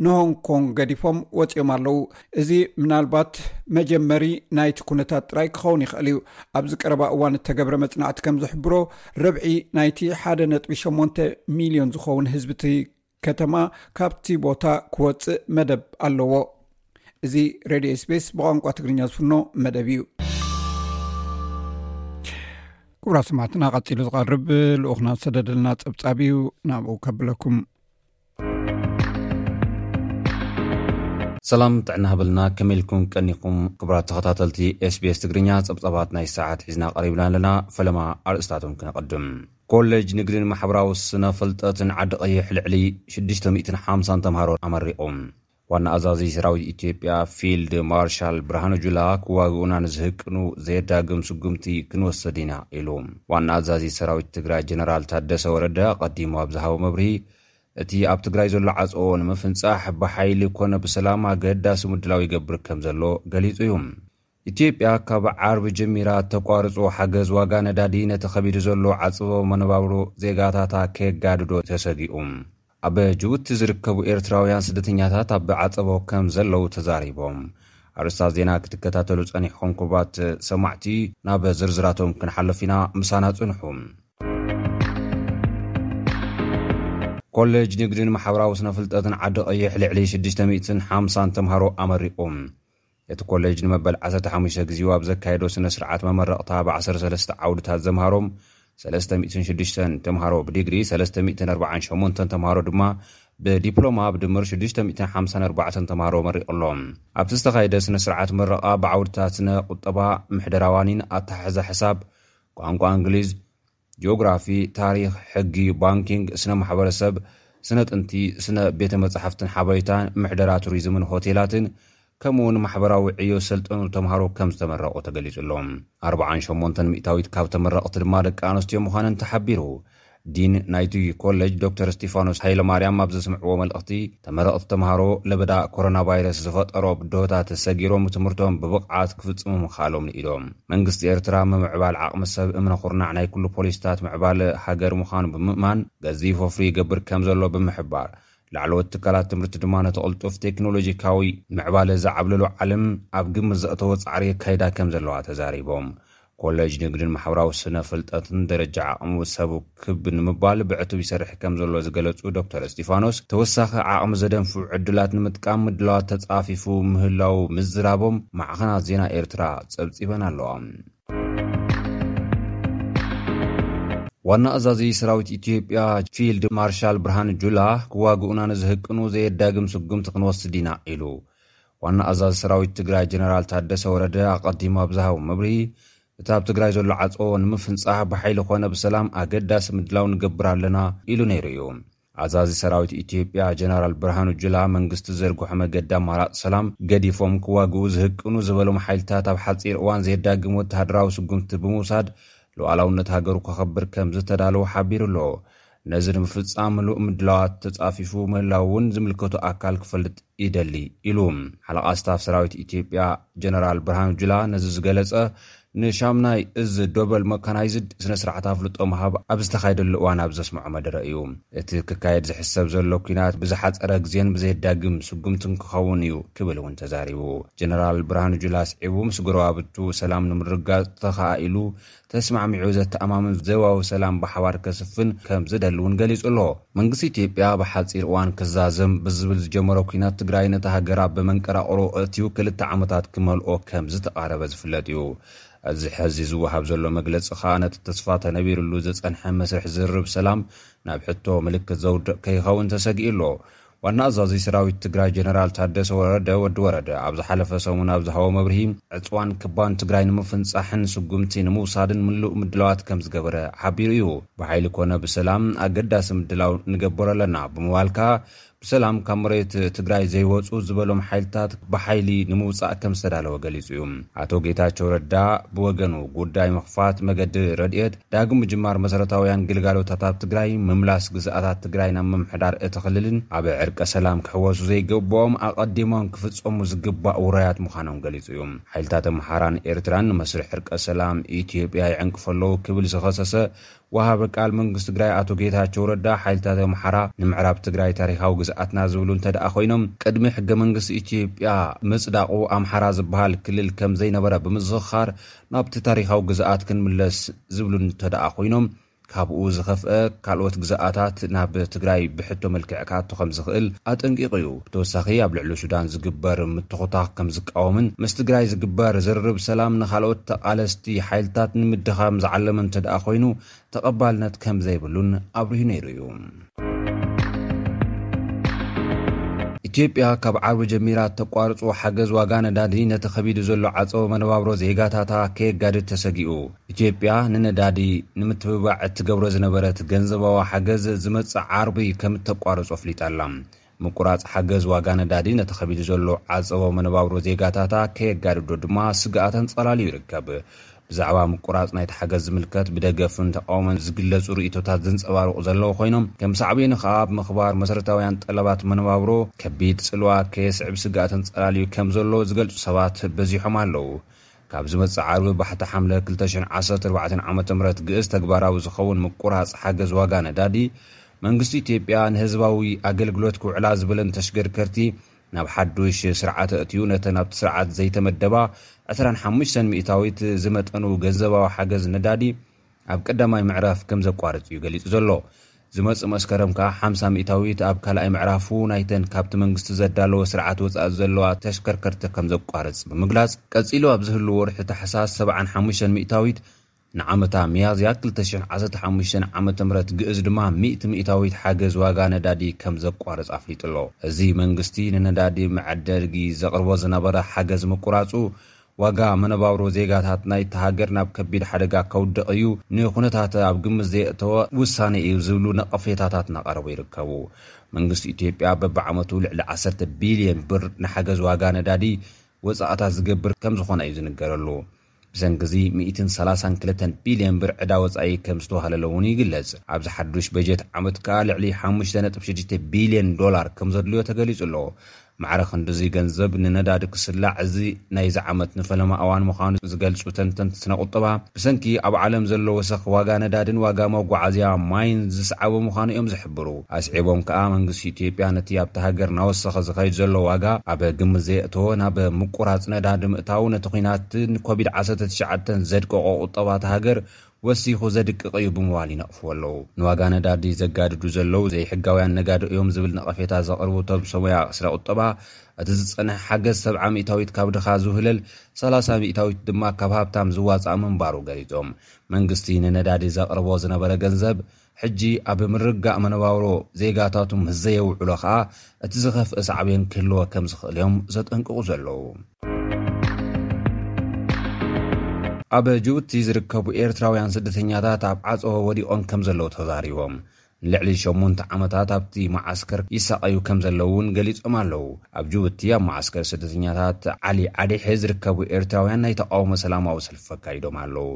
ንሆንግ ኮንግ ገዲፎም ወፂኦም ኣለው እዚ ምናልባት መጀመሪ ናይቲ ኩነታት ጥራይ ክኸውን ይኽእል እዩ ኣብዚ ቀረባ እዋን እተገብረ መፅናዕቲ ከም ዝሕብሮ ርብዒ ናይቲ ሓደ ነጥቢ 8 ሚልዮን ዝኸውን ህዝቢ ከተማ ካብቲ ቦታ ክወፅእ መደብ ኣለዎ። እዚ ሬድዮ ስፔስ ብቋንቋ ትግርኛ ዝፍኖ መደብ እዩ። ክብራ ስማዕትና ቀፂሉ ዝቐርብ ልኡክና ዝሰደደልና ፀብፃብ እዩ ናብኡ ከብለኩም ሰላም ጥዕና ሃበልና ከመይ ኢልኩም ቀኒኹም ክብራት ተኸታተልቲ ስbስ ትግርኛ ፀብፃባት ናይ ሰዓት ሒዝና ቀሪብና ኣለና ፈለማ ኣርእስታቶም ክነቐድም ኮሌጅ ንግድን ማሕበራዊ ስነ ፍልጠትን ዓዲ ቐይሕ ልዕሊ ሽዱሽተ ሚእትን ሓምሳን ተምሃሮ ኣመሪቑ። ዋና ኣዛዚ ሰራዊት ኢትዮጵያ ፊልድ ማርሻል ብርሃኑ ጁላ ክዋግኡና ንዝህቅኑ ዘየዳግም ስጉምቲ ክንወስድ ኢና ኢሉ። ዋና ኣዛዚ ሰራዊት ትግራይ ጀነራል ታደሰ ወረደ ኣቐዲሙ ኣብ ዝሃቦ መብርሂ እቲ ኣብ ትግራይ ዘሎ ዓፀዎ ንምፍንፃሕ ብሓይሊ ኮነ ብሰላም ኣገዳሲ ምድላው ይገብር ከምዘሎ ገሊፁ እዩ። ኢትዮጵያ ካብ ዓርቢ ጀሚራ እተቋርጾ ሓገዝ ዋጋ ነዳዲ ነቲ ከቢዱ ዘሎ ዓጽቦ መነባብሮ ዜጋታታ ከየጋድዶ ተሰጊኡ። ኣብ ጅቡቲ ዝርከቡ ኤርትራውያን ስደተኛታት ኣብ ዓጸቦ ከም ዘለዉ ተዛሪቦም። ኣርእስታት ዜና ክትከታተሉ ጸኒሕኹም ክቡራት ሰማዕቲ፣ ናብ ዝርዝራቶም ክንሓልፍ ኢና፣ ምሳና ጽንሑ። ኮሌጅ ንግድን ማሕበራዊ ስነ ፍልጠትን ዓዲ ቐይሕ ልዕሊ ሽዱሽተ ሚእትን ሓምሳን ተምሃሮ ኣመሪቑ። እቲ ኮሌጅ ንመበል ዓሰርተ ሓሙሽተ ግዜኡ ኣብ ዘካየዶ ስነ ስርዓት መመረቕታ ብ ዓሰርተ ሰለስተ ዓውድታት ዘምሃሮም ሰለስተ ሚእትን ሽዱሽተ ተምሃሮ ብዲግሪ ሰለስተ ሚእትን ኣርብዓን ሸሞንተን ተምሃሮ ድማ ብዲፕሎማ ብድምር ሽዱሽተ ሚእትን ሓምሳን ኣርባዕተን ተምሃሮ መሪቑ ኣሎ። ኣብቲ ዝተኻየደ ስነ ስርዓት ምረቓ ብዓውድታት ስነ ቁጠባ፣ ምሕደራዋኒን ኣተሓሕዛ ሕሳብ፣ ቋንቋ እንግሊዝ፣ ጂኦግራፊ፣ ታሪኽ፣ ሕጊ፣ ባንኪንግ፣ ስነ ማሕበረሰብ፣ ስነ ጥንቲ፣ ስነ ቤተ መጻሕፍትን ሓበሬታን፣ ምሕደራ ቱሪዝምን ሆቴላትን፣ ከምኡ'ውን ማሕበራዊ ዕዮ ዝሰልጠኑሉ ተምሃሮ ከም ዝተመረቑ ተገሊጹ ኣሎ። ኣርብዓን ሸሞንተን ሚእታዊት ካብ ተመረቕቲ ድማ ደቂ ኣንስትዮ ምዃነን ተሓቢሩ። ዲን ናይ'ቲ ኮለጅ ዶክተር እስጢፋኖስ ሃይለማርያም ኣብ ዘስምዕዎ መልእኽቲ፣ ተመረቕቲ ተምሃሮ ለበዳ ኮሮናቫይረስ ዝፈጠሮ ብድሆታት ሰጊሮም ትምህርቶም ብብቕዓት ክፍጽሙ ምኽኣሎም ንኢዶም። መንግስቲ ኤርትራ ምምዕባል ዓቕሚ ሰብ እምነ ኩርናዕ ናይ ኩሉ ፖሊሲታት ምዕባለ ሃገር ምዃኑ ብምእማን ገዚፍ ወፍሪ ይገብር ከምዘሎ ብምሕባር፣ ላዕለዎት ትካላት ትምህርቲ ድማ ነቲ ቅልጡፍ ቴክኖሎጂካዊ ምዕባለ ዝዓብለሎ ዓለም ኣብ ግምት ዘእተወ ጻዕሪ የካይዳ ከምዘለዋ ተዛሪቦም። ኮለጅ ንግድን ማሕበራዊ ስነ ፍልጠትን ደረጃ ዓቕሚ ሰብ ክብ ንምባል ብዕቱብ ይሰርሕ ከም ዘሎ ዝገለጹ ዶክተር እስጢፋኖስ፣ ተወሳኺ ዓቕሚ ዘደንፍዑ ዕድላት ንምጥቃም ምድላዋት ተጻፊፉ ምህላዉ ምዝራቦም ማዕኸናት ዜና ኤርትራ ጸብጺበን ኣለዋ። ዋና ኣዛዚ ሰራዊት ኢትዮጵያ ፊልድ ማርሻል ብርሃኑ ጁላ፣ ክዋግኡና ንዝህቅኑ ዘየዳግም ስጉምቲ ክንወስድ ኢና ኢሉ። ዋና ኣዛዚ ሰራዊት ትግራይ ጀነራል ታደሰ ወረደ ኣቐዲሙ ኣብ ዝሃቦ መብርሂ፣ እቲ ኣብ ትግራይ ዘሎ ዓጾ ንምፍንጻህ ብሓይሊ ኮነ ብሰላም ኣገዳሲ ምድላው ንገብር ኣለና ኢሉ ነይሩ እዩ። ኣዛዚ ሰራዊት ኢትዮጵያ ጀነራል ብርሃኑ ጁላ መንግስቲ ዝዘርግሖ መገዲ ኣማራጺ ሰላም ገዲፎም ክዋግኡ ዝህቅኑ ዝበሎም ሓይልታት ኣብ ሓጺር እዋን ዘየዳግም ወተሃደራዊ ስጉምቲ ብምውሳድ ሉኣላውነት ሃገሩ ከኸብር ከምዝተዳለወ ሓቢሩ ኣሎ። ነዚ ንምፍፃም ምሉእ ምድላዋት ተፃፊፉ ምህላው እውን ዝምልከቱ ኣካል ክፈልጥ ይደሊ ኢሉ። ሓለቓ ስታፍ ሰራዊት ኢትዮጵያ ጀነራል ብርሃኑ ጁላ ነዚ ዝገለፀ ንሻምናይ እዝ ዶበል መካናይዝድ ስነ ስርዓት ኣፍልጦ ምሃብ ኣብ ዝተኻየደሉ እዋን ኣብ ዘስምዖ መደረ እዩ። እቲ ክካየድ ዝሕሰብ ዘሎ ኲናት ብዝሓፀረ ግዜን ብዘየዳግም ስጉምትን ክኸውን እዩ ክብል እውን ተዛሪቡ። ጀነራል ብርሃኑ ጁላ ኣስዒቡ ምስ ጎረባብቱ ሰላም ንምርግጋፅ ተኸኣኢሉ ተስማዕሚዑ ዘተኣማምን ዞባዊ ሰላም ብሓባር ከስፍን ከም ዝደሊ እውን ገሊጹ ኣሎ። መንግስቲ ኢትዮጵያ ብሓጺር እዋን ክዛዘም ብዝብል ዝጀመሮ ኲናት ትግራይ ነታ ሃገር ኣብ በመንቀራቕሮ ኣእትዩ ክልተ ዓመታት ክመልኦ ከም ዝተቓረበ ዝፍለጥ እዩ። እዚ ሕዚ ዝወሃብ ዘሎ መግለጺ ከኣ ነቲ ተስፋ ተነቢርሉ ዝጸንሐ መስርሕ ዝርርብ ሰላም ናብ ሕቶ ምልክት ዘውድቕ ከይኸውን ተሰጊኡ ኣሎ። ዋና ኣዛዚ ሰራዊት ትግራይ ጀነራል ታደሰ ወረደ፣ ወዲ ወረደ፣ ኣብ ዝሓለፈ ሰሙን ኣብ ዝሃቦ መብርሂ፣ ዕጽዋን ክባን ትግራይ ንምፍንጻሕን ስጉምቲ ንምውሳድን ምሉእ ምድላዋት ከምዝገበረ ሓቢሩ እዩ። ብሓይሊ ኮነ ብሰላም ኣገዳሲ ምድላው ንገበር ኣለና ብምባል ከኣ፣ ብሰላም ካብ መሬት ትግራይ ዘይወጹ ዝበሎም ሓይልታት ብሓይሊ ንምውጻእ ከምዝተዳለወ ገሊጹ እዩ። ኣቶ ጌታቸው ረዳ ብወገኑ፣ ጉዳይ ምኽፋት መገዲ ረድኤት፣ ዳግም ምጅማር መሰረታውያን ግልጋሎታት ኣብ ትግራይ፣ ምምላስ ግዝኣታት ትግራይ ናብ ምምሕዳር እቲ ክልልን ኣብ ዕርቀ ሰላም ክሕወሱ ዘይግበኦም ኣቐዲሞም ክፍፀሙ ዝግባእ ውራያት ምዃኖም ገሊፁ እዩ። ሓይልታት ኣምሓራን ኤርትራን ንመስርሕ ዕርቀ ሰላም ኢትዮጵያ ይዕንቅፉ ኣለዉ ክብል ዝኸሰሰ ወሃቢ ቃል መንግስቲ ትግራይ ኣቶ ጌታቸው ረዳ ሓይልታት ኣምሓራ ንምዕራብ ትግራይ ታሪኻዊ ግዝኣትና ዝብሉ እንተድኣ ኮይኖም ቅድሚ ሕገ መንግስቲ ኢትዮጵያ ምፅዳቑ ኣምሓራ ዝበሃል ክልል ከምዘይነበረ ብምዝኽኻር ናብቲ ታሪኻዊ ግዝኣት ክንምለስ ዝብሉ እንተድኣ ኮይኖም ካብኡ ዝኸፍኣ ካልኦት ግዝኣታት ናብ ትግራይ ብሕቶ መልክዕ ክኣቱ ከምዝኽእል ኣጠንቂቑ እዩ። ብተወሳኺ ኣብ ልዕሊ ሱዳን ዝግበር ምትኹታኽ ከምዝቃወምን ምስ ትግራይ ዝግበር ዝርርብ ሰላም ንኻልኦት ተቓለስቲ ሓይልታት ንምድኻም ዝዓለመ እንተድኣ ኮይኑ ተቐባልነት ከምዘይብሉን ኣብሪሁ ነይሩ እዩ። ኢትዮጵያ ካብ ዓርቢ ጀሚራ እተቋርጾ ሓገዝ ዋጋ ነዳዲ ነቲ ከቢዱ ዘሎ ዓጸቦ መነባብሮ ዜጋታታ ከየጋድድ ተሰጊኡ ኢትዮጵያ ንነዳዲ ንምትብባዕ እትገብሮ ዝነበረት ገንዘባዊ ሓገዝ ዝመጽእ ዓርቢ ከም እተቋርጾ ኣፍሊጣ ኣላ። ምቁራጽ ሓገዝ ዋጋ ነዳዲ ነቲ ከቢዱ ዘሎ ዓጸቦ መነባብሮ ዜጋታታ ከየጋድዶ ድማ ስግኣት ኣንጸላልዩ ይርከብ። ብዛዕባ ምቁራጽ ናይቲ ሓገዝ ዝምልከት ብደገፍን ተቓውሞን ዝግለጹ ርእይቶታት ዝንጸባርቑ ዘለዉ ኮይኖም፣ ከም ሳዕቤኑ ከኣ ኣብ ምኽባር መሰረታውያን ጠለባት መነባብሮ ከቢድ ጽልዋ ከየስዕብ ስግኣት ኣንጸላልዩ ከም ዘሎ ዝገልጹ ሰባት በዚሖም ኣለዉ። ካብ ዝመጽእ ዓርቢ ባሕቲ ሓምለ ክልተ ሽሕን ዓሰርተ ኣርባዕተን ዓመተ ምህረት ግእዝ ተግባራዊ ዝኸውን ምቁራጽ ሓገዝ ዋጋ ነዳዲ፣ መንግስቲ ኢትዮጵያ ንህዝባዊ ኣገልግሎት ክውዕላ ዝብለን ተሽገርከርቲ ናብ ሓዱሽ ስርዓት ኣእትዩ ነተን ኣብቲ ስርዓት ዘይተመደባ ዕስራን ሓሙሽተን ሚእታዊት ዝመጠኑ ገንዘባዊ ሓገዝ ነዳዲ ኣብ ቀዳማይ ምዕራፍ ከም ዘቋርጽ እዩ ገሊጹ ዘሎ። ዝመጽእ መስከረም ከኣ ሓምሳ ሚእታዊት ኣብ ካልኣይ ምዕራፉ ናይተን ካብቲ መንግስቲ ዘዳለዎ ስርዓት ወጻኢ ዘለዋ ተሽከርከርቲ ከም ዘቋርጽ ብምግላጽ፣ ቀጺሉ ኣብ ዝህሉ ወርሒ ታሕሳስ ሰብዓን ሓሙሽተን ሚእታዊት፣ ንዓመታ ሚያዝያ ክልተ ሽሕ ዓሰርተ ሓሙሽተ ዓመተ ምህረት ግእዝ ድማ ሚእቲ ሚእታዊት ሓገዝ ዋጋ ነዳዲ ከም ዘቋርጽ ኣፍሊጡ ኣሎ። እዚ መንግስቲ ንነዳዲ መዐደርጊ ዘቕርቦ ዝነበረ ሓገዝ ምቁራጹ ዋጋ መነባብሮ ዜጋታት ናይታ ሃገር ናብ ከቢድ ሓደጋ ከውድቕ እዩ፣ ንኩነታት ኣብ ግምት ዘየእተወ ውሳነ እዩ ዝብሉ ነቐፌታታት እናቐረቡ ይርከቡ። መንግስቲ ኢትዮጵያ በብዓመቱ ልዕሊ ዓሰርተ ቢልየን ብር ንሓገዝ ዋጋ ነዳዲ ወፃእታት ዝገብር ከምዝኾነ እዩ ዝንገረሉ። ብሰንኪ እዚ ሚእትን ሰላሳን ክልተን ቢልየን ብር ዕዳ ወፃኢ ከምዝተዋህለለ እውን ይግለፅ። ኣብዚ ሓዱሽ በጀት ዓመት ከዓ ልዕሊ ሓሙሽተ ነጥቢ ሽዱሽተ ቢልየን ዶላር ከምዘድልዮ ተገሊፁ ኣሎ። ማዕረ ክንድዚ ገንዘብ ንነዳዲ ክስላዕ፣ እዚ ናይዚ ዓመት ንፈለማ እዋን ምዃኑ ዝገልጹ ተንተንቲ ስነቁጠባ፣ ብሰንኪ ኣብ ዓለም ዘሎ ወሰኽ ዋጋ ነዳዲን ዋጋ መጓዓዝያ ማይን ዝስዓበ ምዃኑ እዮም ዝሕብሩ። ኣስዒቦም ከኣ መንግስቲ ኢትዮጵያ ነቲ ኣብታ ሃገር ናወሰኸ ዝኸይድ ዘሎ ዋጋ ኣብ ግምት ዘየእተወ ናብ ምቁራጽ ነዳዲ ምእታዉ ነቲ ኲናትን ኮቪድ ዓሰርተ ትሽዓተን ዘድቀቖ ቁጠባ እታ ሃገር ወሲኹ ዘድቅቕ'ዩ ብምባል ይነቕፍዎ ኣለዉ። ንዋጋ ነዳዲ ዘጋድዱ ዘለዉ ዘይሕጋውያን ነጋዶ እዮም ዝብል ነቐፌታ ዘቕርቡ እቶም ሰብሞያ ስነ ቁጠባ፣ እቲ ዝጸንሐ ሓገዝ ሰብዓ ሚእታዊት ካብ ድኻ ዝውህለል፣ ሰላሳ ሚእታዊት ድማ ካብ ሃብታም ዝዋጻእ ምንባሩ ገሊጾም። መንግስቲ ንነዳዲ ዘቕርቦ ዝነበረ ገንዘብ፣ ሕጂ ኣብ ምርግጋእ መነባብሮ ዜጋታቱ ምስ ዘየውዕሎ ከኣ እቲ ዝኸፍእ ሳዕቤን ክህልዎ ከም ዝኽእል'ዮም ዘጠንቅቑ ዘለዉ። ኣብ ጅቡቲ ዝርከቡ ኤርትራውያን ስደተኛታት ኣብ ዓጸቦ ወዲቖም ከም ዘለዉ ተዛሪቦም። ንልዕሊ ሸሞንተ ዓመታት ኣብቲ መዓስከር ይሳቐዩ ከም ዘለዉ'ውን ገሊጾም ኣለዉ። ኣብ ጅቡቲ ኣብ መዓስከር ስደተኛታት ዓሊ ዓዴሐ ዝርከቡ ኤርትራውያን ናይ ተቓውሞ ሰላማዊ ሰልፊ ኣካይዶም ኣለዉ።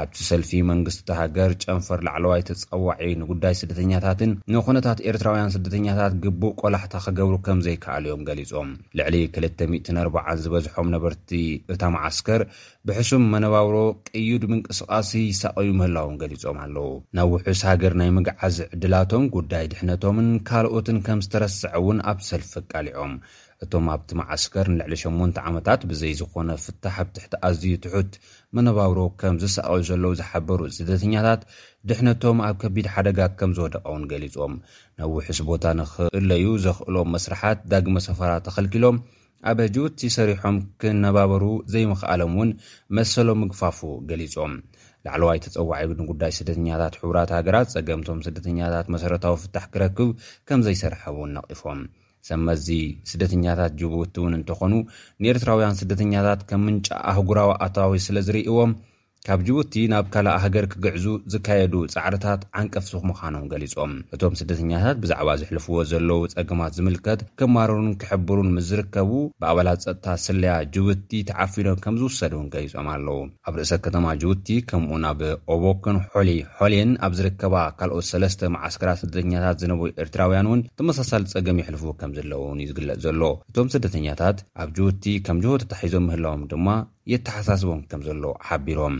ኣብቲ ሰልፊ መንግስቲ እታ ሃገር፣ ጨንፈር ላዕለዋይ ተጸዋዒ ንጉዳይ ስደተኛታትን ንኩነታት ኤርትራውያን ስደተኛታት ግቡእ ቆላሕታ ክገብሩ ከም ዘይከኣሉ'ዮም ገሊጾም። ልዕሊ ክልተ ሚእትን ኣርባዓን ዝበዝሖም ነበርቲ እታ መዓስከር ብሕሱም መነባብሮ ቅዩድ ምንቅስቓስ ይሳቐዩ ምህላዎም ገሊጾም ኣለዉ። ናብ ውሑስ ሃገር ናይ ምግዓዝ ዕድላቶም፣ ጉዳይ ድሕነቶምን ካልኦትን ከም ዝተረስዐ'ውን ኣብቲ ሰልፊ ኣቃሊዖም። እቶም ኣብቲ መዓስከር ንልዕሊ ሸሞንተ ዓመታት ብዘይ ዝኾነ ፍታሕ ኣብ ትሕቲ ኣዝዩ ትሑት መነባብሮ ከም ዝሳቐዩ ዘለዉ ዝሓበሩ ስደተኛታት፣ ድሕነቶም ኣብ ከቢድ ሓደጋ ከም ዝወደቐ'ውን ገሊጾም። ናብ ውሑስ ቦታ ንኽእለዩ ዘኽእሎም መስርሓት ዳግመ ሰፈራ ተኸልኪሎም ኣብ ጅቡቲ ሰሪሖም ክነባበሩ ዘይምኽኣሎም'ውን መሰሎም ምግፋፉ ገሊጾም። ላዕለዋይ ተጸዋዒ ንጉዳይ ስደተኛታት ሕቡራት ሃገራት፣ ጸገም'ቶም ስደተኛታት መሰረታዊ ፍታሕ ክረክብ ከም ዘይሰርሐ'ውን ነቒፎም። ሰብ መዚ ስደተኛታት ጅቡቲ እውን እንተኾኑ ንኤርትራውያን ስደተኛታት ከም ምንጪ ኣህጉራዊ ኣታዊ ስለ ዝርእይዎም ካብ ጅቡቲ ናብ ካልእ ሃገር ክግዕዙ ዝካየዱ ጻዕርታት ዓንቀፍሲ ምዃኖም ገሊጾም። እቶም ስደተኛታት ብዛዕባ ዘሕልፍዎ ዘለዉ ጸገማት ዝምልከት ክማረሩን ክሕብሩን ምስ ዝርከቡ ብኣባላት ጸጥታ ስለያ ጅቡቲ ተዓፊኖም ከም ዝውሰዱ እውን ገሊጾም ኣለዉ። ኣብ ርእሰ ከተማ ጅቡቲ ከምኡ'ውን ኣብ ኦቦክን ሖሊ ሖሌን ኣብ ዝርከባ ካልኦት ሰለስተ መዓስከራት ስደተኛታት ዝነበሩ ኤርትራውያን እውን ተመሳሳሊ ጸገም የሕልፉ ከምዘለዉን እዩ ዝግለጽ ዘሎ። እቶም ስደተኛታት ኣብ ጅቡቲ ከም ጅሆ ተታሒዞም ምህላዎም ድማ የተሓሳስቦም ከምዘሎ ሓቢሮም።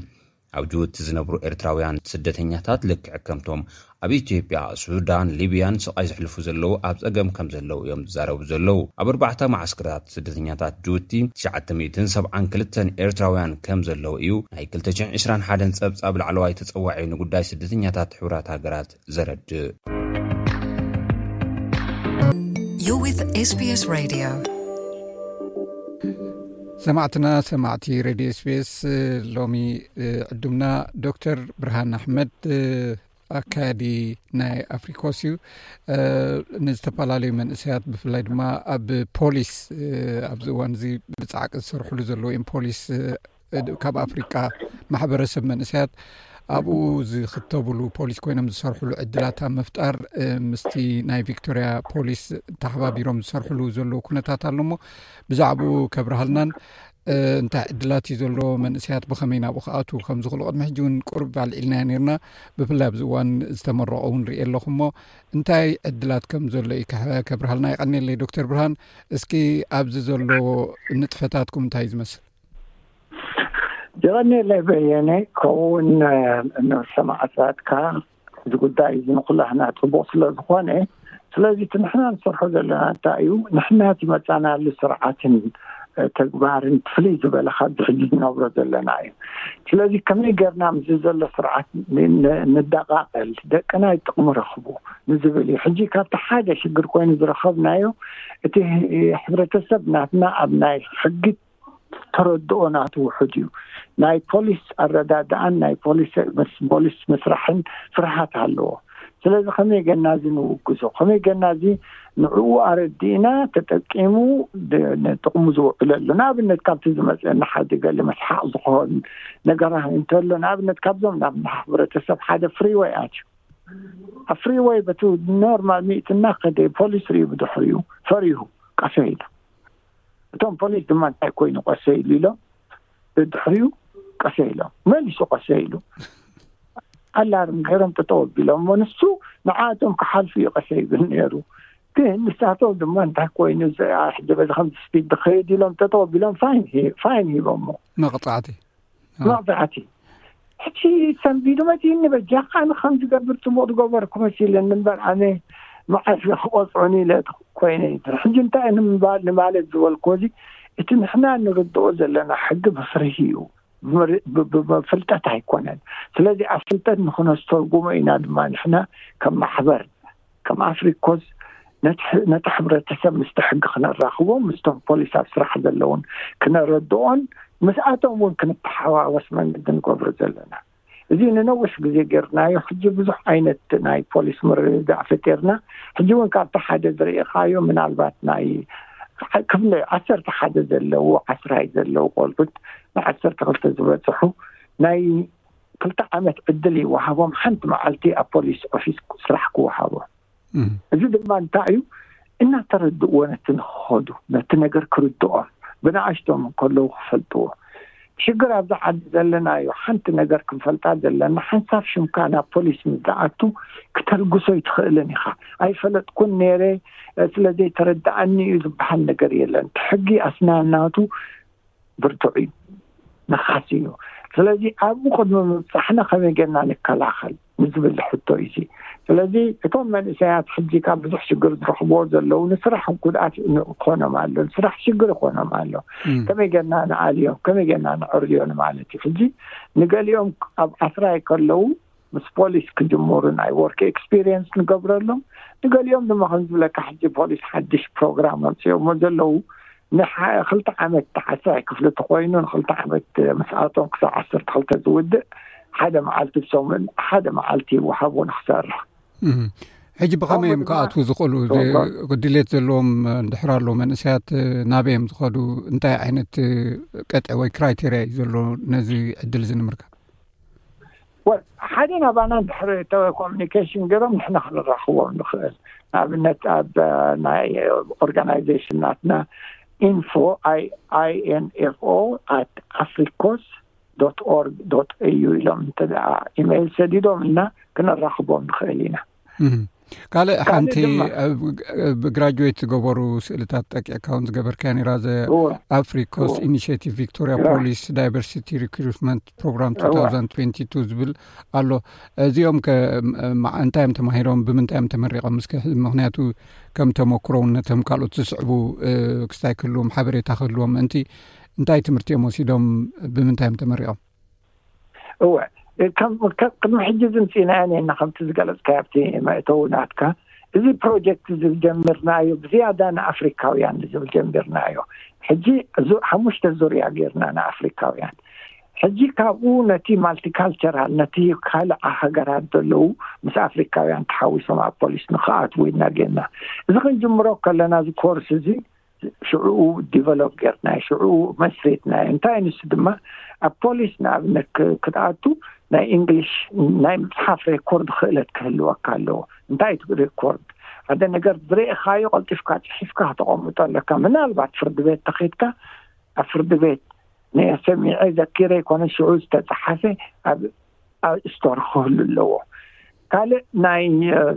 ኣብ ጅቡቲ ዝነብሩ ኤርትራውያን ስደተኛታት ልክዕ ከምቶም ኣብ ኢትዮጵያ፣ ሱዳን፣ ሊብያን ስቓይ ዘሕልፉ ዘለዉ ኣብ ጸገም ከም ዘለዉ እዮም ዝዛረቡ ዘለዉ። ኣብ ኣርባዕተ መዓስከራት ስደተኛታት ጅቡቲ ትሽዓተ ሚእትን ሰብዓን ክልተን ኤርትራውያን ከም ዘለዉ እዩ ናይ ክልተ ሽሕ ዕስራን ሓደን ጸብጻብ ላዕለዋይ ተጸዋዒ ንጉዳይ ስደተኛታት ሕቡራት ሃገራት ዘረድእ። You're with SBS Radio. ሰማዕትና ሰማዕቲ ሬድዮ ስፔስ ሎሚ ዕዱምና ዶክተር ብርሃን ኣሕመድ ኣካያዲ ናይ ኣፍሪኮስ እዩ ንዝተፈላለዩ መንእሰያት ብፍላይ ድማ ኣብ ፖሊስ ኣብዚ እዋን እዚ ብፃዕቂ ዝሰርሕሉ ዘለዎ እዮም ፖሊስ ካብ ኣፍሪቃ ማሕበረሰብ መንእሰያት ኣብኡ ዝክተብሉ ፖሊስ ኮይኖም ዝሰርሕሉ ዕድላት ኣብ ምፍጣር ምስቲ ናይ ቪክቶርያ ፖሊስ ተሓባቢሮም ዝሰርሕሉ ዘለዉ ኩነታት ኣሎሞ ብዛዕባኡ ከብርሃልናን እንታይ ዕድላት እዩ ዘለዎ መንእሰያት ብከመይ ናብኡ ክኣትዉ ከም ዝኽእሉ ቅድሚ ሕጂ እውን ቁርብ ኣልዒልናዮ ነርና ብፍላይ ኣብዚ እዋን ዝተመረቑ እውን ርእ ኣለኹ እሞ እንታይ ዕድላት ከም ዘሎ እዩ ከብርሃልና ይቀኒየለይ ዶክተር ብርሃን እስኪ ኣብዚ ዘለዎ ንጥፈታትኩም እንታይ እዩ ዝመስል ይቀኒየለይ በየነ ከምኡውን ሰማዕታትካ እዚ ጉዳይ እዚ ንኩላህና ፅቡቅ ስለዝኮነ ስለዚ እቲ ንሕና ንሰርሖ ዘለና እንታይ እዩ ንሕና እቲ መፃናሉ ስርዓትን ተግባርን ፍልይ ዝበለ ካብዚ ሕጂ ዝነብሮ ዘለና እዩ ስለዚ ከመይ ገርና ምስ ዘሎ ስርዓት ንዳቃቀል ደቅና ይጥቅሙ ረኽቡ ንዝብል እዩ ሕጂ ካብቲ ሓደ ሽግር ኮይኑ ዝረኸብናዮ እቲ ሕብረተሰብ ናትና ኣብ ናይ ሕጊ ተረድኦ ናቱ ውሑድ እዩ ናይ ፖሊስ ኣረዳድኣን ናይ ፖሊስ መስራሕን ፍርሃት ኣለዎ ስለዚ ከመይ ገና እዚ ንውግዞ ከመይ ገና እዚ ንዕኡ ኣረዲእና ተጠቂሙ ንጥቕሙ ዝውዕለሉ ንኣብነት ካብቲ ዝመፅአና ሓደ ገለ መስሓቕ ዝኾን ነገራ እንተሎ ንኣብነት ካብዞም ናብ ማሕበረተሰብ ሓደ ፍሪወይ ኣትዩ ኣብ ፍሪወይ በቲ ኖርማል ሚእትና ከደ ፖሊስ ርዩ ብድሕሪኡ ፈሪሁ ቀሰ ኢሉ እቶም ፖሊስ ድማ እንታይ ኮይኑ ቀሰ ኢሉ ኢሎም ድሕሪኡ ቀሰ ኢሎም መሊሱ ቀሰ ኢሉ ኣላርም ገይሮም ጠጠው ኣቢሎም እሞ ንሱ ንዓቶም ክሓልፉ እዩ ቀሰ ይብል ነይሩ ግን ንሳቶም ድማ እንታይ ኮይኑ ሕጂ በዚ ከምዚ ስፒድ ድኸይድ ኢሎም ጠጠው ኣቢሎም ፋይን ፋይን ሂቦሞ መቕፃዕቲ መቕዛዕቲ ሕጂ ሰንቢዱ መጺኡኒ በጃኻ ኣነ ከም ዝገብር ጽቡቕ ዝገበርኩ መሲለኒ እምበር ኣነ መዓስ ክቆጽዑኒ ኢለ ኮይነ ይድር ሕጂ እንታይ ንማለት ዝበልክዎ እዚ እቲ ንሕና ንርድኦ ዘለና ሕጊ ብፍርሂ እዩ ብመፍልጠት ኣይኮነን ስለዚ ኣብ ፍልጠት ንክነስተርጉሞ ኢና ድማ ንሕና ከም ማሕበር ከም ኣፍሪኮስ ነቲ ሕብረተሰብ ምስቲ ሕጊ ክነራኽቦ ምስቶም ፖሊስ ኣብ ስራሕ ዘለውን ክነረድኦን ምስኣቶም እውን ክንተሓዋወስ መንገዲ ንገብሮ ዘለና እዚ ንነዊሕ ግዜ ገርናዮ ሕጂ ብዙሕ ዓይነት ናይ ፖሊስ ምርድዳእ ፈጢርና ሕጂ እውን ካብቲ ሓደ ዝርእኻዮ ምናልባት ናይ ክፍለ ዓሰርተ ሓደ ዘለዎ ዓስራይ ዘለዉ ቆልዑት ንዓሰርተ ክልተ ዝበፅሑ ናይ ክልተ ዓመት ዕድል ይወሃቦም ሓንቲ መዓልቲ ኣብ ፖሊስ ኦፊስ ስራሕ ክወሃቦ እዚ ድማ እንታይ እዩ እናተረድእዎ ነቲ ንክኸዱ ነቲ ነገር ክርድኦም ብንኣሽቶም ከለዉ ክፈልጥዎ ሽግር ኣብዚ ዓዲ ዘለና እዩ ሓንቲ ነገር ክንፈልጣ ዘለና ሓንሳብ ሽምካ ናብ ፖሊስ ምስዝኣቱ ክተልግሶ ይትኽእልን ኢኻ ኣይፈለጥኩን ነይረ ስለዘይተረድኣኒ እዩ ዝበሃል ነገር የለን እቲ ሕጊ ኣስናናቱ ብርቱዕ እዩ ነሓስ እዩ ስለዚ ኣብኡ ቅድሚ ምብፃሕና ከመይ ጌርና ንከላኸል ንዝብል ሕቶ እዩ እዚ ስለዚ እቶም መንእሰያት ሕጂ ካብ ብዙሕ ሽግር ዝረኽብዎ ዘለዉ ንስራሕ ጉድኣት ይኮኖም ኣሎ ንስራሕ ሽግር ይኮኖም ኣሎ ከመይ ጌርና ንኣልዮም ከመይ ጌርና ንዕርዮን ማለት እዩ ሕጂ ንገሊኦም ኣብ ኣስራይ ከለዉ ምስ ፖሊስ ክጅምሩ ናይ ወርክ ኤክስፒሪንስ ንገብረሎም ንገሊኦም ድማ ከምዝብለካ ሕጂ ፖሊስ ሓድሽ ፕሮግራም ኣምፅኦሞ ዘለው ንክልተ ዓመት ተዓሳይ ክፍሊ ተኮይኑ ንክልተ ዓመት ምስኣቶም ክሳብ ዓሰርተ ክልተ ዝውድእ ሓደ መዓልቲ ብሰሙን ሓደ መዓልቲ ይወሃቦ ንክሰርሕ ሕጂ ብከመይ እዮም ክኣትዉ ዝኽእሉ ድሌት ዘለዎም ድሕር ኣለ መንእሰያት ናበይ እዮም ዝኸዱ እንታይ ዓይነት ቀጥዒ ወይ ክራይቴርያ እዩ ዘሎ ነዚ ዕድል እዚ ንምርካብ ሓደ ናባና ድሕሪ ኮሚኒኬሽን ገሮም ንሕና ክንራኽቦም ንኽእል ንኣብነት ኣብ ናይ ኦርጋናይዜሽን ናትና ኢንፎ ኣይኤንኤፍኦ ኣት ኣፍሪኮስ ዶት ኦርግ ዶት እዩ ኢሎም እንተ ኢመይል ሰዲዶም እና ክንራኽቦም ንኽእል ኢና ካልእ ሓንቲ ግራጅዌት ዝገበሩ ስእልታት ጠቂዕካ ውን ዝገበርከያ ራ ዘ ኣፍሪኮስ ኢኒሽቲቭ ቪክቶሪያ ፖሊስ ዳይቨርሲቲ ሪክሩትመንት ፕሮግራም ዝብል ኣሎ እዚኦም እንታይ እዮም ተማሂሮም ብምንታይ እዮም ተመሪቆም ስ ምክንያቱ ከም ተመክሮውን ነቶም ካልኦት ዝስዕቡ ክስታይ ክህልዎም ሓበሬታ ክህልዎም ምእንቲ እንታይ ትምህርቲ እዮም ወሲዶም ብምንታይ እዮም ተመሪቆም እወ ቅድሚ ሕጂ ዝምፅእናዮ ኔና ከምቲ ዝገለፅካዮ ኣብቲ መእተዊ ናትካ እዚ ፕሮጀክት እዚ ዝጀምርናዮ ብዝያዳ ንኣፍሪካውያን ንዝብል ጀምርናዮ ሕጂ ሓሙሽተ ዙርያ ገይርና ንኣፍሪካውያን ሕጂ ካብኡ ነቲ ማልቲካልቸራል ነቲ ካልእ ሃገራት ዘለዉ ምስ ኣፍሪካውያን ተሓዊሶም ኣብ ፖሊስ ንክኣትዉ ኢና ጌርና እዚ ክንጅምሮ ከለና እዚ ኮርስ እዚ ሽዑኡ ዲቨሎፕ ጌርናዮ ሽዑኡ መስሪትናዮ እንታይ ንሱ ድማ ኣብ ፖሊስ ንኣብነት ክትኣቱ ናይ እንግሊሽ ናይ ምፅሓፍ ሬኮርድ ክእለት ክህልወካ ኣለዎ እንታይ እቲ ሬኮርድ ሓደ ነገር ዝርእኻዮ ቀልጢፍካ ፅሒፍካ ክተቐምጦ ኣለካ ምናልባት ፍርዲ ቤት ተኺድካ ኣብ ፍርዲ ቤት ንሰሚዐ ዘኪረ ይኮነ ሽዑ ዝተፅሓፈ ኣብ ስቶር ክህሉ ኣለዎ ካልእ ናይ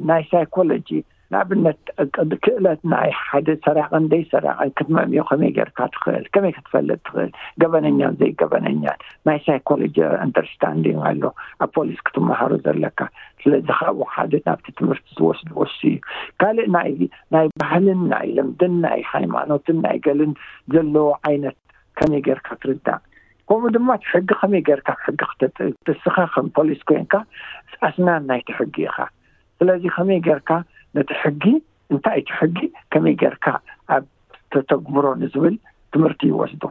ናይ ሳይኮሎጂ ንኣብነት ቅድ ክእለት ናይ ሓደ ሰራቅን ደይ ሰራቅን ክትመምዮ ከመይ ገርካ ትኽእል ከመይ ክትፈልጥ ትኽእል ገበነኛን ዘይ ገበነኛን ናይ ሳይኮሎጂ ኣንደርስታንዲንግ ኣሎ ኣብ ፖሊስ ክትመሃሮ ዘለካ ስለዚ ካብኡ ሓደ ናብቲ ትምህርቲ ዝወስድ ወሱ እዩ ካልእ ናይ ናይ ባህልን ናይ ልምድን ናይ ሃይማኖትን ናይ ገልን ዘለዎ ዓይነት ከመይ ገርካ ትርዳእ ከምኡ ድማ እቲ ሕጊ ከመይ ገርካ ሕጊ ክተጥእስኻ ከም ፖሊስ ኮይንካ ኣስናን ናይቲ ሕጊ ኢኻ ስለዚ ከመይ ገርካ ነቲ ሕጊ እንታይ እቲ ሕጊ ከመይ ገርካ ኣብ ተተግብሮ ንዝብል ትምህርቲ ይወስዱ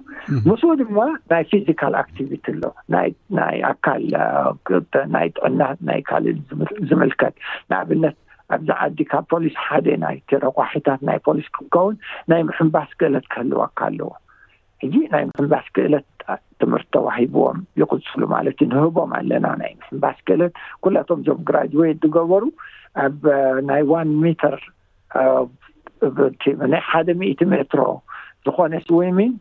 ምስኡ ድማ ናይ ፊዚካል ኣክቲቪቲ ኣሎ ናይ ኣካል ናይ ጥዕና ናይ ካልእ ዝምልከት ንኣብነት ኣብዚ ዓዲ ካብ ፖሊስ ሓደ ናይቲ ረቋሒታት ናይ ፖሊስ ክንከውን ናይ ምሕምባስ ክእለት ክህልዋካ ኣለዎ ሕጂ ናይ ምሕንባስ ክእለት ትምህርቲ ተዋሂብዎም ይቕፅሉ ማለት እዩ ንህቦም ኣለና ናይ ምሕንባስ ክእለት ኩላቶም እዞም ግራጅወት ዝገበሩ ኣብ ናይ ዋን ሜተር ናይ ሓደ ሚእቲ ሜትሮ ዝኾነ ስዊሚን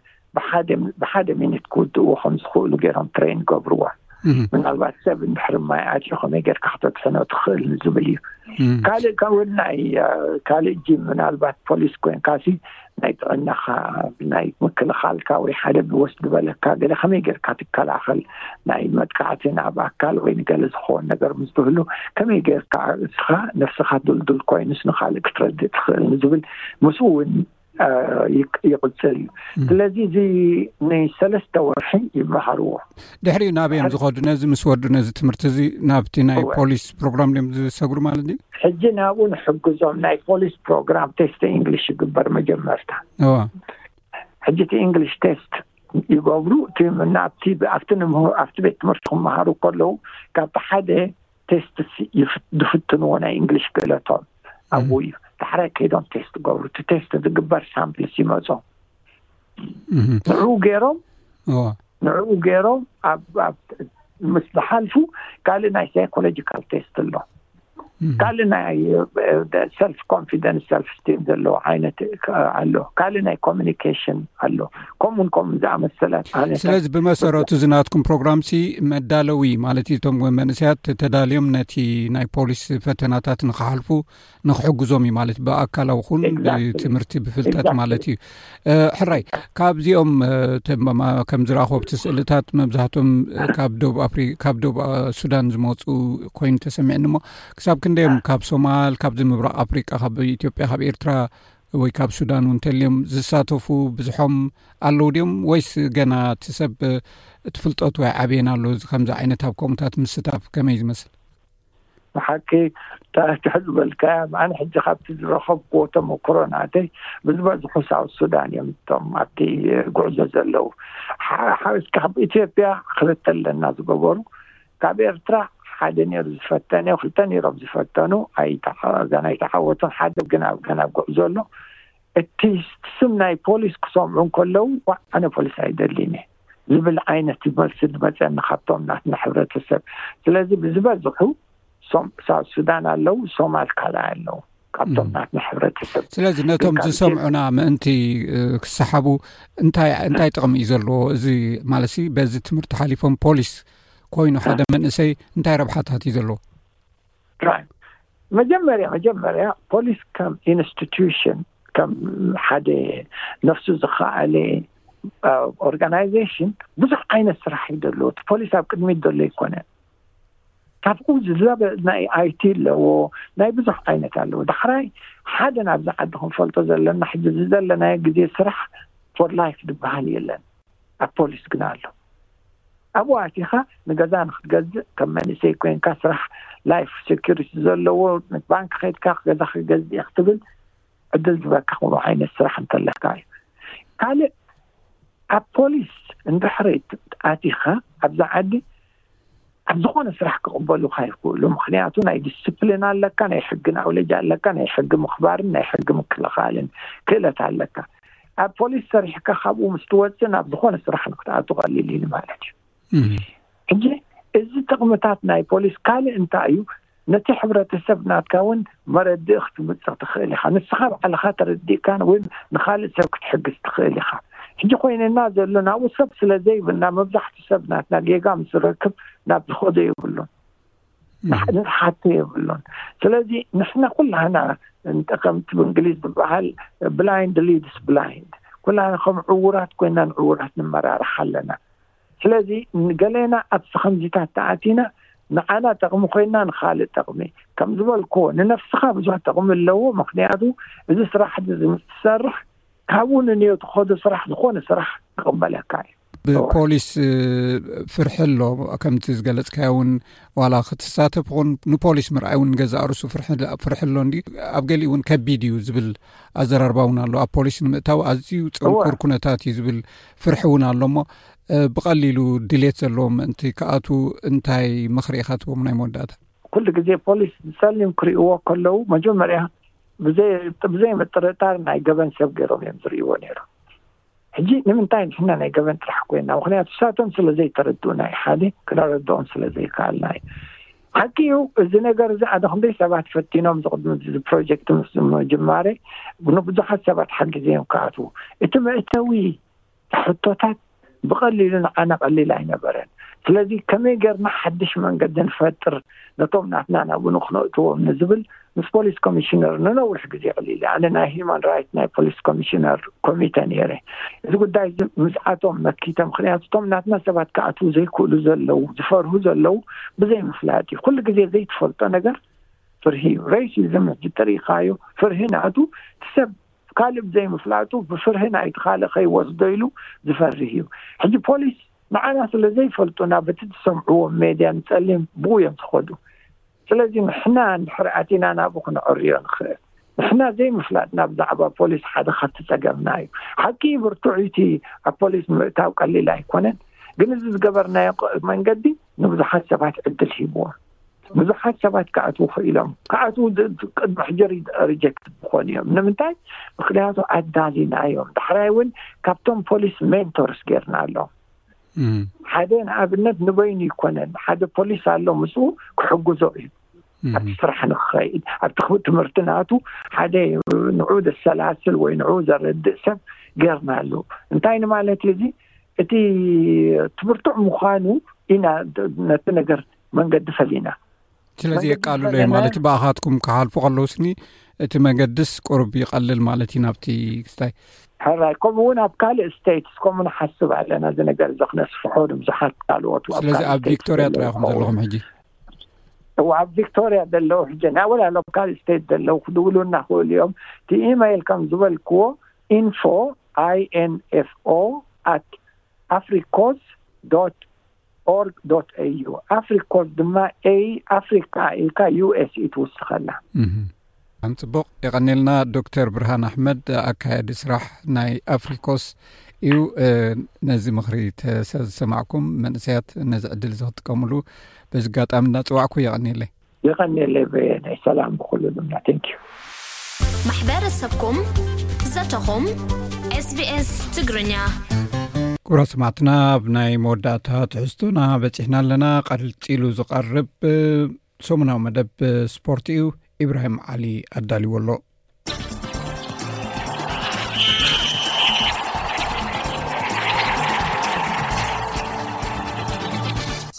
ብሓደ ሚኒት ክውድእዎ ከም ዝኽእሉ ገይሮም ትሬን ይገብርዎም ምናልባት ሰብ እንድሕሪ ማይ ኣትዩ ከመይ ጌርካ ክተድሕኖ ትኽእል ንዝብል እዩ ካልእ ካ እውን ናይ ካልእ ጂም ምናልባት ፖሊስ ኮንካ ሲ ናይ ጥዕናኻ ናይ ምክልኻልካ ወይ ሓደ ብወስ ዝበለካ ገለ ከመይ ጌርካ ትከላኸል ናይ መጥቃዕቲ ናብ ኣካል ወይ ንገለ ዝኸውን ነገር ምስ ዝህሉ ከመይ ጌርካ እስኻ ነፍስኻ ድልዱል ኮይኑስ ንካልእ ክትረድእ ትኽእል ንዝብል ምስኡ እውን ይቕፅል እዩ ስለዚ እዚ ንሰለስተ ወርሒ ይመሃርዎ ድሕሪ ናበዮም ዝኸዱ ነዚ ምስ ወዱ ነዚ ትምህርቲ እዚ ናብቲ ናይ ፖሊስ ፕሮግራም ድም ዝሰግሩ ማለት እዩ ሕጂ ናብኡ ንሕግዞም ናይ ፖሊስ ፕሮግራም ቴስት እንግሊሽ ይግበር መጀመርታ ሕጂ እቲ እንግሊሽ ቴስት ይገብሩ ናኣብቲ ቤት ትምህርቲ ክመሃሩ ከለዉ ካብቲ ሓደ ቴስትስ ዝፍትንዎ ናይ እንግሊሽ ክእለቶም ኣብኡ እዩ ዳሕራይ ከይዶም ቴስት ገብሩ እቲ ቴስት ዝግበር ሳምፕልስ ይመፁ ንዕኡ ገይሮም ንዕኡ ገይሮም ምስ ዝሓልፉ ካልእ ናይ ሳይኮሎጂካል ቴስት ኣሎ ካልእ ናይ ሰልፍ ኮንፊደንስ ሰልፍ ስቲም ዘለዎ ዓይነት ኣሎ ካልእ ናይ ኮሚኒኬሽን ኣሎ ከምኡን ከምኡን ዝኣመሰለ ዓይነት ስለዚ ብመሰረቱ እዚ ናትኩም ፕሮግራም ሲ መዳለዊ ማለት እዩ እቶም መንእሰያት ተዳልዮም ነቲ ናይ ፖሊስ ፈተናታት ንክሓልፉ ንክሕግዞም እዩ ማለት ብኣካላዊ ኹን ትምህርቲ ብፍልጠት ማለት እዩ ሕራይ ካብዚኦም ተማ ከም ዝረኣክቦብቲ ስእልታት መብዛሕቶም ካብ ዶብ ኣፍሪ ካብ ዶብ ሱዳን ዝመፁ ኮይኑ ተሰሚዕኒ እሞ ክሳብ ክንደዮም ካብ ሶማል ካብዚ ምብራቅ ኣፍሪቃ ካብ ኢትዮጵያ ካብ ኤርትራ ወይ ካብ ሱዳን እውን ተልዮም ዝሳተፉ ብዙሖም ኣለዉ ድም ወይስ ገና እቲ ሰብ እቲ ፍልጠት ወይ ዓብየን ኣሎ እዚ ከምዚ ዓይነት ኣብ ከምኡታት ምስታፍ ከመይ ዝመስል ብሓቂ ታሕትሕል በልካ ኣነ ሕጂ ካብቲ ዝረከብክዎ ተመክሮናተይ ብዝበዝሑ ሳውት ሱዳን እዮም እቶም ኣብቲ ጉዕዞ ዘለው ሓዊስካ ካብ ኢትዮጵያ ክልተ ኣለና ዝገበሩ ካብ ኤርትራ ሓደ ኔሩ ዝፈተነ ክልተ ኔሮም ዝፈተኑ ኣይተዓወቱን ኣይተዓወቱን ሓደ ግን ኣብ ገና ኣብ ጉዕዞ ኣሎ እቲ ስም ናይ ፖሊስ ክሰምዑ እንከለዉ ዋእ ኣነ ፖሊስ ኣይደሊን እየ ዝብል ዓይነት መልሲ ዝመፀኒ ካብቶም ናትና ሕብረተሰብ ስለዚ ብዝበዝሑ ሳብ ሱዳን ኣለዉ ሶማል ካልኣይ ኣለዉ ካብቶም ናትና ሕብረተሰብ ስለዚ ነቶም ዝሰምዑና ምእንቲ ክሰሓቡ ታይእንታይ ጥቕሚ እዩ ዘለዎ እዚ ማለት በዚ ትምህርቲ ሓሊፎም ፖሊስ ኮይኑ ሓደ መንእሰይ እንታይ ረብሓታት እዩ ዘለዎ መጀመርያ መጀመርያ ፖሊስ ከም ኢንስቲቱሽን ከም ሓደ ነፍሱ ዝኸኣለ ኦርጋናይዜሽን ብዙሕ ዓይነት ስራሕ እዩ ዘለዎ እቲ ፖሊስ ኣብ ቅድሚት ዘሎ ኣይኮነን ካብኡ ዝዛበ ናይ ኣይቲ ኣለዎ ናይ ብዙሕ ዓይነት ኣለዎ ዳሕራይ ሓደ ናብዚ ዓዲ ክንፈልጦ ዘለና ሕዚ ዝዘለናዮ ግዜ ስራሕ ፎር ላይፍ ዝበሃል የለን ኣብ ፖሊስ ግና ኣሎ ኣብኡ ኣቲኻ ንገዛ ንክትገዝእ ከም መንእሰይ ኮይንካ ስራሕ ላይፍ ሴኪሪቲ ዘለዎ ባንኪ ከድካ ገዛ ክገዝእ ክትብል ዕድል ዝበካ ክኑ ዓይነት ስራሕ እንተለካ እዩ ካልእ ኣብ ፖሊስ እንድሕሪ ኣቲኻ ኣብዛ ዓዲ ኣብ ዝኾነ ስራሕ ክቕበሉካ ይኽእሉ ምክንያቱ ናይ ዲስፕሊን ኣለካ ናይ ሕጊ ናውለጅ ኣለካ ናይ ሕጊ ምኽባርን ናይ ሕጊ ምክልኻልን ክእለት ኣለካ ኣብ ፖሊስ ሰሪሕካ ካብኡ ምስ ትወፅእ ናብ ዝኾነ ስራሕ ንክትኣቱ ቀሊል ኢሉ ማለት እዩ ሕጂ እዚ ጥቕምታት ናይ ፖሊስ ካልእ እንታይ እዩ ነቲ ሕብረተሰብ ናትካ ውን መረድኢ ክትምጽእ ትኽእል ኢኻ። ንስኻ ባዕልኻ ተረዲእካ ውን ንኻልእ ሰብ ክትሕግዝ ትኽእል ኢኻ። ሕጂ ኮይንና ዘሎ ናብኡ ሰብ ስለ ዘይብልና መብዛሕቱ ሰብ ናትና ጌጋ ምስ ዝረክብ ናብ ዝኸዶ የብሉን። ንሓቶ የብሉን። ስለዚ ንሕና ኩላህና ከምቲ ብእንግሊዝ ዝበሃል ብላይንድ ሊድስ ብላይንድ ኩላህና ከም ዕውራት ኮይና ንዕውራት ንመራርሓ ኣለና። ስለዚ ገሌና ኣብዚ ከምዚታት ተኣቲና ንዓና ጠቕሚ ኮይና ንኻልእ ጠቕሚ ከም ዝበልክዎ ንነፍስኻ ብዙሕ ጠቕሚ ኣለዎ ምኽንያቱ እዚ ስራሕዚ እዚ ምስ ትሰርሕ ካብኡ ንንዮ ትኸዶ ስራሕ ዝኾነ ስራሕ ክቕበለካ እዩ ብፖሊስ ፍርሒ ኣሎ ከምቲ ዝገለፅካዮ እውን ዋላ ክትሳተፍ ኹን ንፖሊስ ምርኣይ እውን ገዛእ ርሱ ፍርሒ ኣሎ ን ኣብ ገሊእ እውን ከቢድ እዩ ዝብል ኣዘራርባ እውን ኣሎ ኣብ ፖሊስ ንምእታው ኣዝዩ ፅንኩር ኩነታት እዩ ዝብል ፍርሒ እውን ኣሎ እሞ ብቀሊሉ ድሌት ዘለዎም ምእንቲ ክኣት እንታይ ምክሪ ኢካ ትቦም ናይ መወዳእታ ኩሉ ግዜ ፖሊስ ዝፀሊም ክሪእዎ ከለዉ መጀመርያ ብዘይ ምጥርጣር ናይ ገበን ሰብ ገይሮም እዮም ዝርእዎ ነይሩ ሕጂ ንምንታይ ንሕና ናይ ገበን ጥራሕ ኮይና ምክንያቱ ሳቶም ስለዘይተረድኡና ሓደ ክነረድኦም ስለዘይከኣልና እዩ ሓቂ እዩ እዚ ነገር እዚ ኣደ ክንደይ ሰባት ፈቲኖም ዝቅድሚ እዚ ፕሮጀክት ምስ ምጅማረ ንብዙሓት ሰባት ሓጊዘ እዮም ክኣትዉ እቲ መእተዊ ሕቶታት ብቀሊሉ ንዓና ቀሊል ኣይነበረን ስለዚ ከመይ ገርና ሓድሽ መንገዲ ንፈጥር ነቶም ናትና ናብኡ ንክነእትዎም ንዝብል ምስ ፖሊስ ኮሚሽነር ንነዊሕ ግዜ ቕሊለ ኣነ ናይ ሂማን ራይት ናይ ፖሊስ ኮሚሽነር ኮሚተ ነይረ እዚ ጉዳይ እዚ ምስኣቶም መኪተ ምክንያቱ እቶም ናትና ሰባት ክኣትዉ ዘይክእሉ ዘለዉ ዝፈርሁ ዘለዉ ብዘይምፍላጥ እዩ ኩሉ ግዜ ዘይትፈልጦ ነገር ፍርሂ እዩ ሬሲዝም ዝጥሪካዩ ፍርሂ ናቱ ሰብ ካልእ ብዘይምፍላጡ ብፍርሂ ናይቲ ካልእ ከይወስዶ ኢሉ ዝፈርህ እዩ ሕጂ ፖሊስ ንዓና ስለ ዘይፈልጡና በቲ ዝሰምዕዎ ሜድያ ንፀሊም ብኡ እዮም ዝኸዱ ስለዚ ንሕና እንድሕር ኣቲና ናብኡ ክንዕርዮ ንኽእል። ንሕና ዘይምፍላጥና ብዛዕባ ፖሊስ ሓደ ካብቲ ጸገምና እዩ። ሓቂ እዩ ብርቱዕ እቲ ኣብ ፖሊስ ንምእታው ቀሊል ኣይኮነን፣ ግን እዚ ዝገበርናዮ ቅእ መንገዲ ንብዙሓት ሰባት ዕድል ሂብዎም። ብዙሓት ሰባት ክኣትዉ ክኢሎም ክኣትዉ ቅድሚ ሕጂ ሪጀክት ዝኾኑ እዮም ንምንታይ ምክንያቱ ኣዳሊና እዮም ዳሕራይ እውን ካብቶም ፖሊስ ሜንቶርስ ጌርና ኣሎ ሓደ ንኣብነት ንበይኑ ይኮነን ሓደ ፖሊስ ኣሎ ምስ ክሕግዞ እዩ ኣብቲ ስራሕ ንክኸይድ ኣብቲ ክብ ትምህርቲ ናቱ ሓደ ንዑ ዘሰላስል ወይ ንዑ ዘረድእ ሰብ ገርና ኣሉ እንታይ ንማለት እዚ እቲ ትብርቱዕ ምዃኑ ኢና ነቲ ነገር መንገዲ ፈሊና ስለዚ የቃልሎ እዩ ማለት እዩ ብኣኻትኩም ክሓልፉ ከለዉ ስኒ እቲ መገድስ ቅሩብ ይቀልል ማለት እዩ ናብቲ ክስታይ ሕራይ ከምኡ እውን ኣብ ካልእ ስቴትስ ከምኡ ንሓስብ ኣለና እዚ ነገር እዚ ክነስፍሖ ንብዙሓት ካልኦት ስለዚ ኣብ ቪክቶርያ ጥራይ ኹም ዘለኹም ሕጂ እው ኣብ ቪክቶርያ ዘለዉ ሕጂ ናይ ወላ ሎ ካልእ ስቴት ዘለዉ ክድውሉ እናክእሉ እዮም እቲ ኢመይል ከም ዝበልክዎ ኢንፎ ኣይኤንኤፍኦ ኣት ኣፍሪኮስ ዶት ኦርግ ዶት ኤዩ ኣፍሪኮስ ድማ ኤይ ኣፍሪካ ኢልካ ዩኤስ እዩ ትውስኸላ። ብጣዕሚ ጽቡቕ የቐኔልና ዶክተር ብርሃን ኣሕመድ ኣካያዲ ስራሕ ናይ ኣፍሪኮስ እዩ። ነዚ ምኽሪ ተሰዝሰማዕኩም መንእሰያት ነዚ ዕድል እዚ ክጥቀምሉ በዚ ኣጋጣሚ እናጽዋዕኩ የቐኔለይ። የቀኒየለይ በየነይ ሰላም ንኩሉሉምና ቴንኪዩ። ማሕበረሰብኩም ዘተኹም ኤስቢኤስ ትግርኛ ክብራት ስማዕትና ኣብ ናይ መወዳእታ ትሕዝቶና በፂሕና ኣለና ቀልፂሉ ዝቐርብ ሰሙናዊ መደብ ስፖርት እዩ ኢብራሂም ዓሊ ኣዳልዎ ኣሎ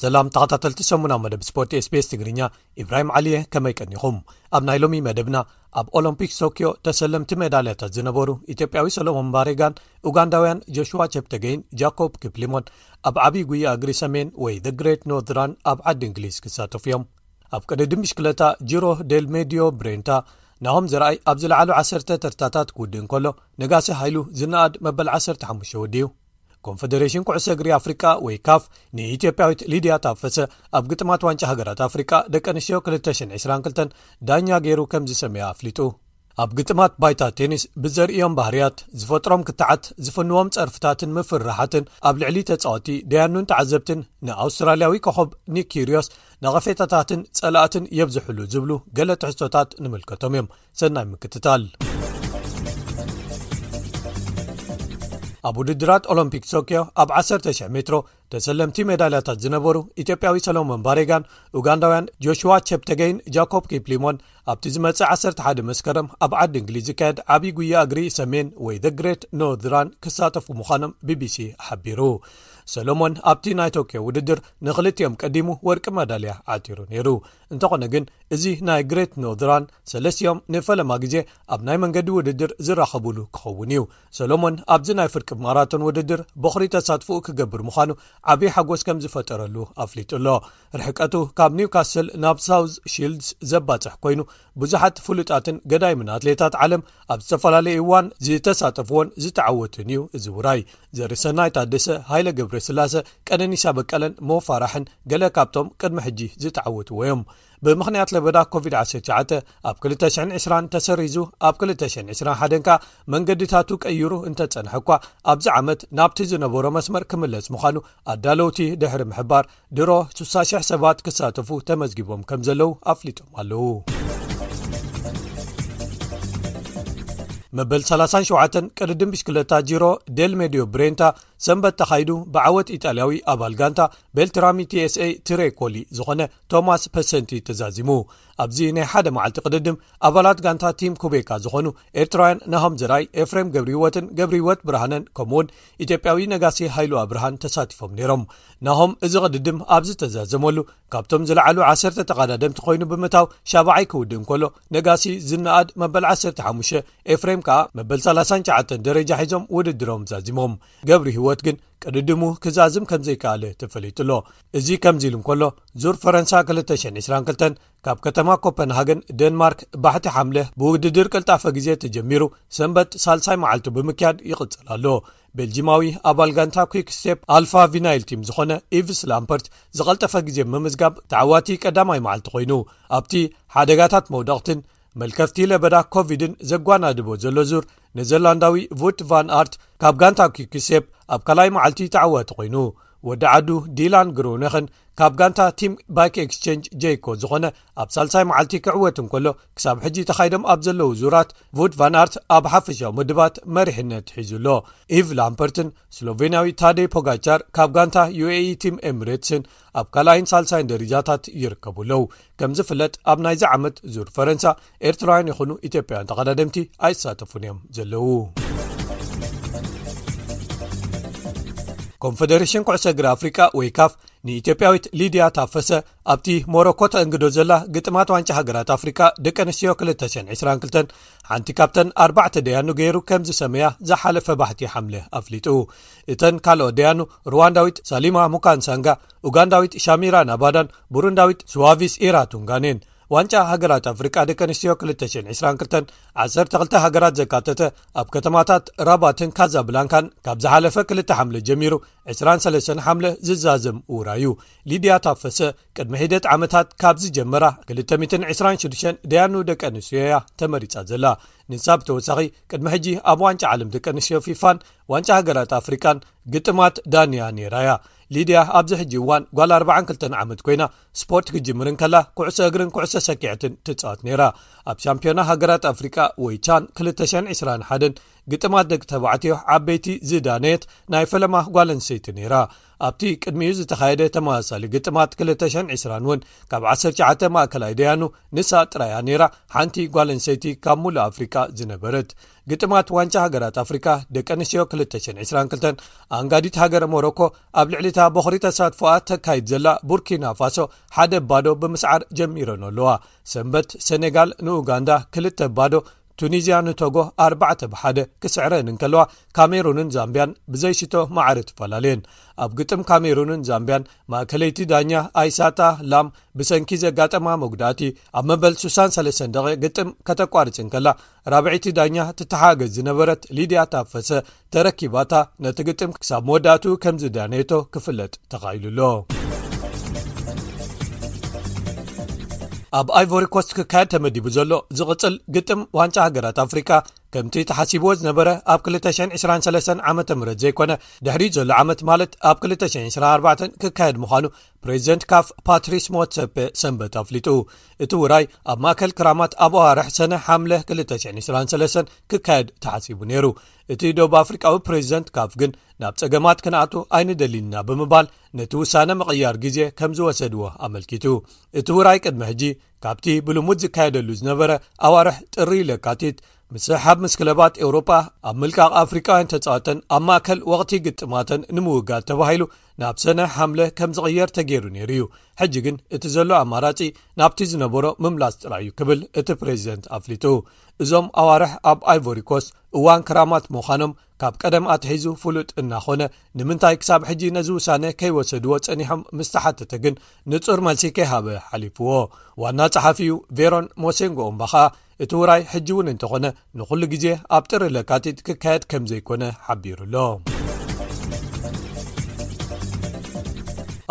ሰላም ተኸታተልቲ ሰሙናዊ መደብ ስፖርት ስቤስ ትግርኛ ኢብራሂም ዓሊየ ከመይ ቀኒኹም ኣብ ናይ ሎሚ መደብና ኣብ ኦሎምፒክ ቶክዮ ተሰለምቲ ሜዳልያታት ዝነበሩ ኢትዮጵያዊ ሰለሞን ባሬጋን ኡጋንዳውያን ጀሽዋ ቸፕተገይን ጃኮብ ክፕሊሞን ኣብ ዓብዪ ጉያ እግሪ ሰሜን ወይ ዘ ግሬት ኖትራን ኣብ ዓዲ እንግሊዝ ክሳተፉ እዮም ኣብ ቅድድም ብሽክለታ ጅሮ ደል ሜድዮ ብሬንታ ናሆም ዘርኣይ ኣብ ዝለዓሉ ዓሰርተ ተርታታት ክውድእ እንከሎ ነጋሲ ሃይሉ ዝነኣድ መበል 15 ወዲ እዩ ኮንፈደሬሽን ኩዕሰ እግሪ ኣፍሪቃ ወይ ካፍ ንኢትዮጵያዊት ሊድያ ታፈሰ ኣብ ግጥማት ዋንጫ ሃገራት ኣፍሪቃ ደቂ ኣንስትዮ 222 ዳኛ ገይሩ ከም ዝሰመያ ኣፍሊጡ ኣብ ግጥማት ባይታ ቴኒስ ብዘርእዮም ባህርያት፣ ዝፈጥሮም ክትዓት፣ ዝፍንዎም ጸርፍታትን ምፍርራሓትን ኣብ ልዕሊ ተጻወቲ፣ ደያኑን ተዓዘብትን ንኣውስትራልያዊ ኮኾብ ኒክ ኪርዮስ ነቐፌታታትን ጸላእትን የብዝሕሉ ዝብሉ ገለ ትሕዝቶታት ንምልከቶም እዮም። ሰናይ ምክትታል። ኣብ ውድድራት ኦሎምፒክ ቶክዮ ኣብ 10,000 ሜትሮ ተሰለምቲ ሜዳልያታት ዝነበሩ ኢትዮጵያዊ ሰሎሞን ባሬጋን ኡጋንዳውያን ጆሽዋ ቸፕተገይን ጃኮብ ኪፕሊሞን ኣብቲ ዝመጽእ 11 መስከረም ኣብ ዓዲ እንግሊዝ ዝካየድ ዓብዪ ጉያ እግሪ ሰሜን ወይ ዘ ግሬት ኖርዝራን ክሳተፉ ምዃኖም ቢቢሲ ሓቢሩ ሰሎሞን ኣብቲ ናይ ቶክዮ ውድድር ንክልቲኦም ቀዲሙ ወርቂ መዳልያ ዓቲሩ ነይሩ እንተኾነ ግን እዚ ናይ ግሬት ኖርዝራን ሰለስትኦም ንፈለማ ግዜ ኣብ ናይ መንገዲ ውድድር ዝራኸብሉ ክኸውን እዩ ሰሎሞን ኣብዚ ናይ ፍርቂ ማራቶን ውድድር ቦኽሪ ተሳትፍኡ ክገብር ምዃኑ ዓብዪ ሓጎስ ከም ዝፈጠረሉ ኣፍሊጡ ኣሎ ርሕቀቱ ካብ ኒውካስል ናብ ሳውዝ ሺልድስ ዘባፅሕ ኮይኑ ብዙሓት ፍሉጣትን ገዳይምን ኣትሌታት ዓለም ኣብ ዝተፈላለዩ እዋን ዝተሳተፍዎን ዝተዓወቱን እዩ እዚ ውራይ ዘርሰናይ ታደሰ ሃይለ ገብረ ስላሰ ቀነኒሳ በቀለን ሞፋራሕን ገለ ካብቶም ቅድሚ ሕጂ ዝተዓወትዎ እዮም ብምኽንያት ለበዳ ኮቪድ 19 ኣብ 220 ተሰሪዙ ኣብ 221 ከኣ መንገዲታቱ ቀይሩ እንተጸንሐ እኳ ኣብዚ ዓመት ናብቲ ዝነበሮ መስመር ክምለስ ምዃኑ ኣዳለውቲ ድሕሪ ምሕባር ድሮ 6ሳ,00 ሰባት ክሳተፉ ተመዝጊቦም ከም ዘለዉ ኣፍሊጦም ኣለዉ መበል 37 ቅድድም ብሽክለታ ጅሮ ደል ሜድዮ ብሬንታ ሰንበት ተኻይዱ ብዓወት ኢጣልያዊ ኣባል ጋንታ ቤልትራሚ tsa ትሬኮሊ ዝኾነ ቶማስ ፐሰንቲ እዩ ተዛዚሙ ኣብዚ ናይ ሓደ መዓልቲ ቅድድም ኣባላት ጋንታ ቲም ኩቤካ ዝኾኑ ኤርትራውያን ናሆም ዘራይ ኤፍሬም ገብሪ ህይወትን ገብሪ ህይወት ብርሃነን ከምኡ ውን ኢትዮጵያዊ ነጋሲ ሃይሉ ኣብርሃን ተሳቲፎም ነይሮም ናሆም እዚ ቅድድም ኣብዚ ተዛዘመሉ ካብቶም ዝለዓሉ ዓሰርተ ተቓዳደምቲ ኮይኑ ብምታው ሻባዓይ ክውድእ እንከሎ ነጋሲ ዝነኣድ መበል 15 ኤፍሬም ከኣ መበል 39 ደረጃ ሒዞም ውድድሮም ዛዚሞም ገብሪ ህይወት ግን ቅድድሙ ክዛዝም ከም ዘይከኣለ ተፈሊጡ ኣሎ እዚ ከምዚ ኢሉ እንከሎ ዙር ፈረንሳ 222 ካብ ከተማ ኮፐንሃገን ደንማርክ ባሕቲ ሓምለ ብውድድር ቅልጣፈ ግዜ ተጀሚሩ ሰንበት ሳልሳይ መዓልቱ ብምክያድ ይቕጽል ኣሎ ቤልጂማዊ ኣባል ጋንታ ኩክ ስቴፕ ኣልፋ ቪናይል ቲም ዝኾነ ኢቭስ ላምፐርት ዝቐልጠፈ ግዜ ምምዝጋብ ተዓዋቲ ቀዳማይ መዓልቲ ኮይኑ ኣብቲ ሓደጋታት መውደቕትን መልከፍቲ ለበዳ ኮቪድን ዘጓናድቦ ዘሎ ዙር ኔዘርላንዳዊ ቡት ቫን ኣርት ካብ ጋንታ ኩኪሴፕ ኣብ ካልኣይ መዓልቲ ተዓዋቲ ኮይኑ ወዲ ዓዱ ዲላን ግሩነክን ካብ ጋንታ ቲም ባክ ኤክስቸንጅ ጀይኮ ዝኾነ ኣብ ሳልሳይ መዓልቲ ክዕወት እንከሎ ክሳብ ሕጂ ተኻይዶም ኣብ ዘለዉ ዙራት ቡድ ቫን ኣርት ኣብ ሓፈሻዊ ምድባት መሪሕነት ሒዙ ኣሎ ኢቭ ላምፐርትን ስሎቨንያዊ ታደይ ፖጋቻር ካብ ጋንታ ዩae ቲም ኤምሬትስን ኣብ ካልኣይን ሳልሳይን ደረጃታት ይርከቡ ኣለዉ ከም ዝፍለጥ ኣብ ናይዚ ዓመት ዙር ፈረንሳ ኤርትራውያን ይኹኑ ኢትዮጵያውያን ተቐዳደምቲ ኣይሳተፉን እዮም ዘለዉ ኮንፈደሬሽን ኩዕሰ እግሪ ኣፍሪቃ ወይ ካፍ ንኢትዮጵያዊት ሊድያ ታፈሰ ኣብቲ ሞሮኮ ተእንግዶ ዘላ ግጥማት ዋንጫ ሃገራት ኣፍሪቃ ደቂ ኣንስትዮ 222 ሓንቲ ካብተን ኣርባዕተ ደያኑ ገይሩ ከም ዝሰመያ ዝሓለፈ ባሕቲ ሓምለ ኣፍሊጡ እተን ካልኦት ደያኑ ሩዋንዳዊት ሳሊማ ሙካንሳንጋ፣ ኡጋንዳዊት ሻሚራ ናባዳን ቡሩንዳዊት ስዋቪስ ኢራ ቱንጋን'የን። ዋንጫ ሃገራት ኣፍሪቃ ደቂ ኣንስትዮ 2022 12 ሃገራት ዘካተተ ኣብ ከተማታት ራባትን ካዛብላንካን ካብ ዝሓለፈ 2 ሓምለ ጀሚሩ 23 ሓምለ ዝዛዘም ውራዩ ሊድያ ታፈሰ ቅድሚ ሒደት ዓመታት ካብ ዝጀመራ 226 ደያኑ ደቂ ኣንስትዮ እያ ተመሪፃ ዘላ ንሳ ብተወሳኺ ቅድሚ ሕጂ ኣብ ዋንጫ ዓለም ደቂ ኣንስትዮ ፊፋን ዋንጫ ሃገራት ኣፍሪቃን ግጥማት ዳንያ ነይራ እያ ሊድያ ኣብዚ ሕጂ እዋን ጓል 42 ዓመት ኮይና ስፖርት ክጅምር እንከላ ኩዕሶ እግርን ኩዕሶ ሰኪዐትን ትፃወት ነይራ ኣብ ሻምፒዮና ሃገራት ኣፍሪቃ ወይ ቻን 221 ግጥማት ደቂ ተባዕትዮ ዓበይቲ ዝዳነየት ናይ ፈለማ ጓል ኣንሰይቲ ነይራ ኣብቲ ቅድሚኡ ዝተኻየደ ተመሳሳሊ ግጥማት 220 እውን ካብ 19 ማእከላይ ደያኑ ንሳ ጥራያ ነይራ ሓንቲ ጓል ኣንሰይቲ ካብ ሙሉእ ኣፍሪቃ ዝነበረት ግጥማት ዋንጫ ሃገራት ኣፍሪካ ደቂ ኣንስትዮ 222 ኣንጋዲት ሃገረ ሞሮኮ ኣብ ልዕሊታ ቦኽሪ ተሳትፎኣ ተካይድ ዘላ ቡርኪና ፋሶ ሓደ ባዶ ብምስዓር ጀሚረኖ ኣለዋ ሰንበት ሰነጋል ንኡጋንዳ ክልተ ባዶ ቱኒዝያ ንቶጎ ኣርባዕተ ብሓደ ክስዕረን እንከለዋ ካሜሩንን ዛምብያን ብዘይሽቶ ማዕሪ ትፈላለየን ኣብ ግጥም ካሜሩንን ዛምብያን ማእከለይቲ ዳኛ ኣይሳታ ላም ብሰንኪ ዘጋጠማ መጉዳእቲ ኣብ መበል 63 ደቂ ግጥም ከተቋርፅ እንከላ ራብዐይቲ ዳኛ ትተሓገዝ ዝነበረት ሊድያ ታፈሰ ተረኪባታ ነቲ ግጥም ክሳብ መወዳእትኡ ከምዝ ዳነየቶ ክፍለጥ ተኻኢሉ ኣሎ ኣብ ኣይቮሪኮስት ክካየድ ተመዲቡ ዘሎ ዝቕፅል ግጥም ዋንጫ ሃገራት ኣፍሪካ ከምቲ ተሓሲብዎ ዝነበረ ኣብ 223 ዓ ም ዘይኮነ ድሕሪ ዘሎ ዓመት ማለት ኣብ 224 ክካየድ ምዃኑ ፕሬዚደንት ካፍ ፓትሪስ ሞትሰፔ ሰንበት ኣፍሊጡ እቲ ውራይ ኣብ ማእከል ክራማት ኣብ ኣዋርሕ ሰነ ሓምለ 223 ክካየድ ተሓሲቡ ነይሩ እቲ ዶብ ኣፍሪቃዊ ፕሬዚደንት ካፍ ግን ናብ ጸገማት ክንኣቱ ኣይንደሊንና ብምባል ነቲ ውሳነ ምቕያር ግዜ ከም ዝወሰድዎ ኣመልኪቱ እቲ ውራይ ቅድሚ ሕጂ ካብቲ ብልሙድ ዝካየደሉ ዝነበረ ኣዋርሕ ጥሪ ለካቲት ምስሓብ ምስ ክለባት ኤውሮጳ ኣብ ምልቃቕ ኣፍሪቃውያን ተጻዋተን ኣብ ማእከል ወቕቲ ግጥማተን ንምውጋድ ተባሂሉ ናብ ሰነ ሓምለ ከም ዝቕየር ተገይሩ ነይሩ እዩ ሕጂ ግን እቲ ዘሎ ኣማራጺ ናብቲ ዝነበሮ ምምላስ ጥራይ እዩ ክብል እቲ ፕሬዚደንት ኣፍሊጡ እዞም ኣዋርሕ ኣብ ኣይቮሪኮስ እዋን ክራማት ምዃኖም ካብ ቀደም ኣትሒዙ ፍሉጥ እናኾነ ንምንታይ ክሳብ ሕጂ ነዚ ውሳነ ከይወሰድዎ ጸኒሖም ምስ ተሓተተ ግን ንጹር መልሲ ከይሃበ ሓሊፍዎ ዋና ጸሓፊ እዩ ቬሮን ሞሴንጎኦምባኻ እቲ ውራይ ሕጂ እውን እንተኾነ ንዅሉ ግዜ ኣብ ጥሪ ለካቲት ክካየድ ከም ዘይኮነ ሓቢሩ ኣሎ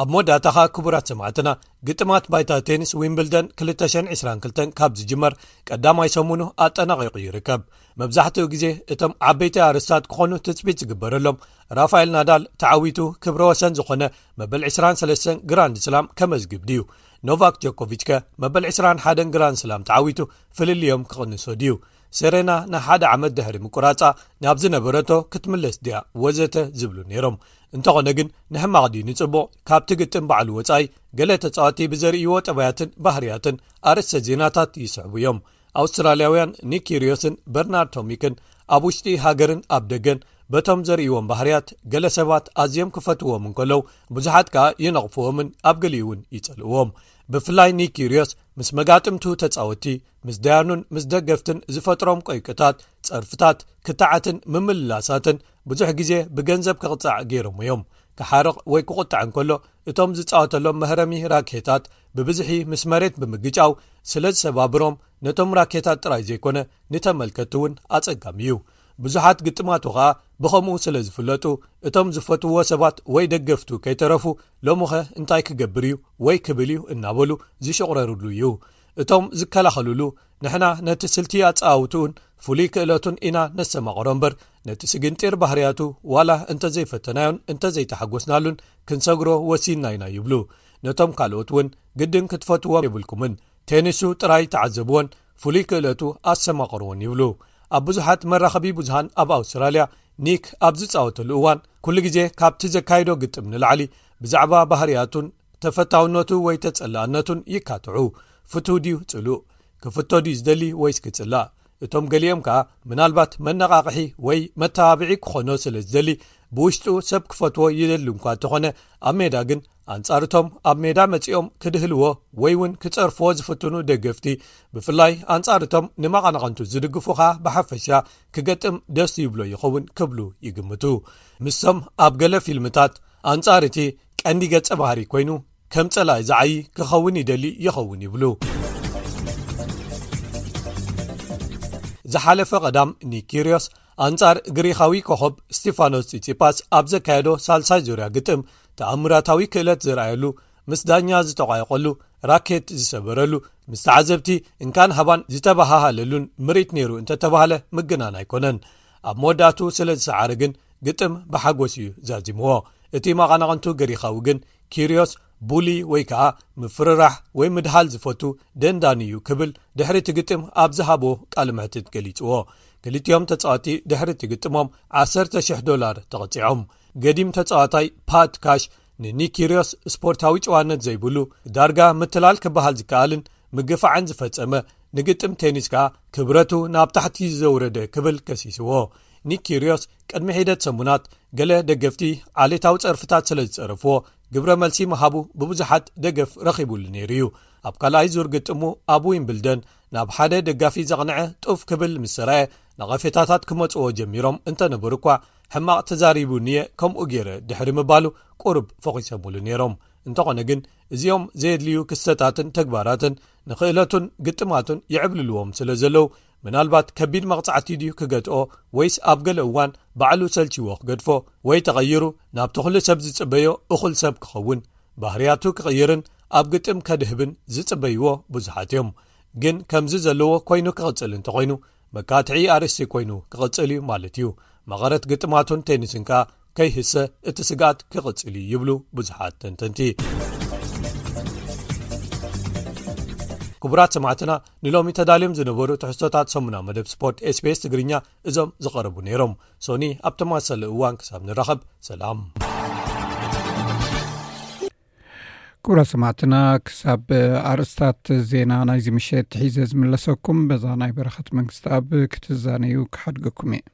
ኣብ መወዳእታኻ ክቡራት ሰማዕትና ግጥማት ባይታ ቴኒስ ዊምብልደን 222 ካብ ዝጅመር ቀዳማይ ሰሙኑ ኣጠናቂቑ ይርከብ መብዛሕትኡ ግዜ እቶም ዓበይቲ ኣርስታት ክኾኑ ትፅቢት ዝግበረሎም ራፋኤል ናዳል ተዓዊቱ ክብረ ወሰን ዝኾነ መበል 23 ግራንድ ስላም ከመዝግብ ድዩ ኖቫክ ጆኮቪች ከ መበል 21 ግራን ስላም ተዓዊቱ ፍልልዮም ክቕንሶ ድዩ ሰሬና ን ሓደ ዓመት ድሕሪ ምቁራፃ ናብ ዝነበረቶ ክትምለስ ድያ ወዘተ ዝብሉ ነይሮም እንተኾነ ግን ንሕማቕ ድዩ ንጽቡቕ ካብቲ ግጥም ባዕሉ ወፃኢ ገለ ተፃዋቲ ብዘርእይዎ ጠባያትን ባህርያትን ኣርእስተ ዜናታት ይስሕቡ እዮም ኣውስትራልያውያን ኒክ ኪርዮስን በርናርድ ቶሚክን ኣብ ውሽጢ ሃገርን ኣብ ደገን በቶም ዘርእዎም ባህርያት ገለ ሰባት ኣዝዮም ክፈትዎም እንከለዉ ብዙሓት ከኣ የነቕፍዎምን ኣብ ገሊኡ እውን ይጸልእዎም ብፍላይ ኒክ ኪርዮስ ምስ መጋጥምቱ ተጻወቲ ምስ ደያኑን ምስ ደገፍትን ዝፈጥሮም ቆይቅታት ጸርፍታት ክታዓትን ምምልላሳትን ብዙሕ ግዜ ብገንዘብ ክቕጻዕ ገይሮም እዮም ክሓርቕ ወይ ክቝጣዕ እንከሎ እቶም ዝጻወተሎም መህረሚ ራኬታት ብብዝሒ ምስ መሬት ብምግጫው ስለ ዝሰባብሮም ነቶም ራኬታት ጥራይ ዘይኮነ ንተመልከቲ እውን ኣጸጋሚ እዩ ብዙሓት ግጥማቱ ኸኣ ብኸምኡ ስለ ዝፍለጡ እቶም ዝፈትውዎ ሰባት ወይ ደገፍቱ ከይተረፉ ሎምኸ እንታይ ክገብር እዩ ወይ ክብል እዩ እናበሉ ዝሸቑረርሉ እዩ እቶም ዝከላኸልሉ ንሕና ነቲ ስልቲ ኣጸዋውትኡን ፍሉይ ክእለቱን ኢና ነሰማቕሮ እምበር ነቲ ስግንጢር ባህርያቱ ዋላ እንተ ዘይፈተናዮን እንተ ዘይተሓጐስናሉን ክንሰግሮ ወሲንና ኢና ይብሉ። ነቶም ካልኦት እውን ግድን ክትፈትዎም የብልኩምን፣ ቴኒሱ ጥራይ ተዓዘብዎን ፍሉይ ክእለቱ ኣሰማቕርዎን ይብሉ። ኣብ ብዙሓት መራኸቢ ብዙሃን ኣብ ኣውስትራልያ ኒክ ኣብ ዝጻወተሉ እዋን ኩሉ ግዜ ካብቲ ዘካይዶ ግጥም ንላዕሊ ብዛዕባ ባህርያቱን ተፈታውነቱ ወይ ተጸላእነቱን ይካትዑ። ፍቱው ድዩ ጽሉእ? ክፍቶ ድዩ ዝደሊ ወይስ ክጽላእ? እቶም ገሊኦም ከኣ ምናልባት መነቓቕሒ ወይ መተባብዒ ክኾኖ ስለ ዝደሊ ብውሽጡ ሰብ ክፈትዎ ይደሊ እንኳ እተኾነ ኣብ ሜዳ ግን ኣንጻር እቶም ኣብ ሜዳ መጺኦም ክድህልዎ ወይ እውን ክጸርፍዎ ዝፍትኑ ደገፍቲ ብፍላይ ኣንጻር እቶም ንመቐናቕንቱ ዝድግፉ ከኣ ብሓፈሻ ክገጥም ደስ ይብሎ ይኸውን ክብሉ ይግምቱ ንሶም ኣብ ገለ ፊልምታት ኣንጻር እቲ ቀንዲ ገጸ ባህሪ ኮይኑ ከም ጸላኢ ዝዓዪ ክኸውን ይደሊ ይኸውን ይብሉ። ዝሓለፈ ቐዳም ኒኪርዮስ ኣንጻር ግሪኻዊ ኮኾብ ስቲፋኖስ ጺጺፓስ ኣብ ዘካየዶ ሳልሳይ ዙርያ ግጥም ተኣምራታዊ ክእለት ዝረኣየሉ ምስ ዳኛ ዝተቋየቀሉ ራኬት ዝሰበረሉ ምስ ተዓዘብቲ እንካን ሃባን ዝተባሃሃለሉን ምርኢት ነይሩ እንተተባህለ ምግናን ኣይኮነን ኣብ መወዳእቱ ስለ ዝሰዓረ ግን ግጥም ብሓጎስ እዩ ዛዚምዎ እቲ መቓናቕንቱ ግሪኻዊ ግን ኪርዮስ ቡሊ ወይ ከኣ ምፍርራሕ ወይ ምድሃል ዝፈቱ ደንዳኒ እዩ ክብል ድሕሪ እቲ ግጥም ኣብ ዝሃቦ ቃል ምሕትት ገሊጽዎ ክልቲኦም ተጻዋቲ ድሕሪ እቲ ግጥሞም 10,00 ዶላር ተቐጺዖም ገዲም ተጻዋታይ ፓት ካሽ ንኒኪርዮስ ስፖርታዊ ጭዋነት ዘይብሉ ዳርጋ ምትላል ክበሃል ዝከኣልን ምግፋዕን ዝፈጸመ ንግጥም ቴኒስ ከኣ ክብረቱ ናብ ታሕቲ ዘውረደ ክብል ከሲስዎ ኒክ ኪርዮስ ቅድሚ ሒደት ሰሙናት ገለ ደገፍቲ ዓሌታዊ ጸርፍታት ስለ ዝጸረፍዎ ግብረ መልሲ ምሃቡ ብብዙሓት ደገፍ ረኺቡሉ ነይሩ እዩ ኣብ ካልኣይ ዙር ግጥሙ ኣብ ዊምብልደን ናብ ሓደ ደጋፊ ዘቕንዐ ጡፍ ክብል ምስ ሰራየ ነቐፌታታት ክመጽዎ ጀሚሮም እንተነበሩ እኳ ሕማቕ ተዛሪቡኒ እየ ከምኡ ገይረ ድሕሪ ምባሉ ቁሩብ ፈኺሶምሉ ነይሮም እንተኾነ ግን እዚኦም ዘየድልዩ ክስተታትን ተግባራትን ንኽእለቱን ግጥማቱን ይዕብልልዎም ስለ ዘለዉ ምናልባት ከቢድ መቕጻዕቲ ድዩ ክገትኦ ወይስ ኣብ ገለ እዋን ባዕሉ ሰልችይዎ ክገድፎ ወይ ተቐይሩ ናብቲ ኹሉ ሰብ ዝጽበዮ እኹል ሰብ ክኸውን ባህርያቱ ክቕይርን ኣብ ግጥም ከድህብን ዝጽበይዎ ብዙሓት እዮም ግን ከምዚ ዘለዎ ኮይኑ ክቕጽል እንተኾይኑ መካትዒ ኣርእስቲ ኮይኑ ክቕጽል እዩ ማለት እዩ መቐረት ግጥማቱን ቴኒስን ከኣ ከይህሰ እቲ ስግኣት ክቕጽል እዩ ይብሉ ብዙሓት ተንተንቲ ክቡራት ሰማዕትና ንሎሚ ተዳልዮም ዝነበሩ ትሕዝቶታት ሰሙና መደብ ስፖርት ስbስ ትግርኛ እዞም ዝቐረቡ ነይሮም ሶኒ ኣብ ተማሰለ እዋን ክሳብ ንራኸብ ሰላም ክቡራት ሰማዕትና ክሳብ ኣርስታት ዜና ናይዚ ምሸት ሒዘ ዝምለሰኩም በዛ ናይ በረኸት መንግስቲ ኣብ ክትዛነዩ ክሓድገኩም እየ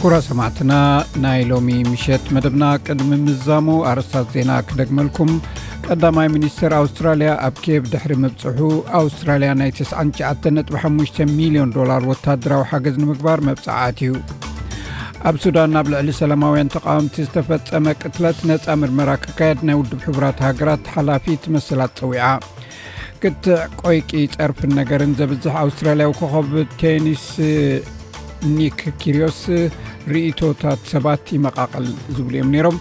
ኩራ ሰማዕትና ናይ ሎሚ ምሸት መደብና ቅድሚ ምዛሙ ኣርስታት ዜና ክደግመልኩም ቀዳማይ ሚኒስትር ኣውስትራልያ ኣብ ኬብ ድሕሪ ምብፅሑ ኣውስትራልያ ናይ 99.5 ሚልዮን ዶላር ወታደራዊ ሓገዝ ንምግባር መብፃዓ ኣትዩ ኣብ ሱዳን ናብ ልዕሊ ሰላማውያን ተቃወምቲ ዝተፈፀመ ቅትለት ነፃ ምርመራ ክካየድ ናይ ውድብ ሕቡራት ሃገራት ሓላፊት መሰላት ፀዊዓ ክትዕ ቆይቂ ፀርፍን ነገርን ዘብዝሕ ኣውስትራልያዊ ኮኸብ ቴኒስ ኒክ ኪርዮስ ርእቶታት ሰባት ይመቓቐል ዝብሉ እዮም ነይሮም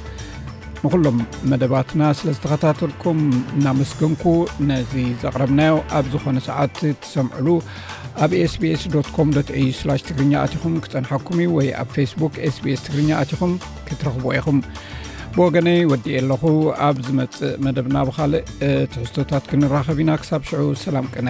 ንኩሎም መደባትና ስለ ዝተኸታተልኩም እናመስገንኩ ነዚ ዘቕረብናዮ ኣብ ዝኾነ ሰዓት ሰምዕሉ ኣብ ስbስ ኮም ዩ ላ ትግርኛ ኣትኹም ክፀንሓኩም እዩ ወይ ኣብ ፌስቡክ ስbስ ትግርኛ ኣትኹም ክትረኽቦ ኢኹም ብወገነይ ወዲ የ ኣለኹ ኣብ ዝመፅእ መደብና ብካልእ ትሕዝቶታት ክንራኸብ ኢና ክሳብ ሽዑ ሰላም ቅነ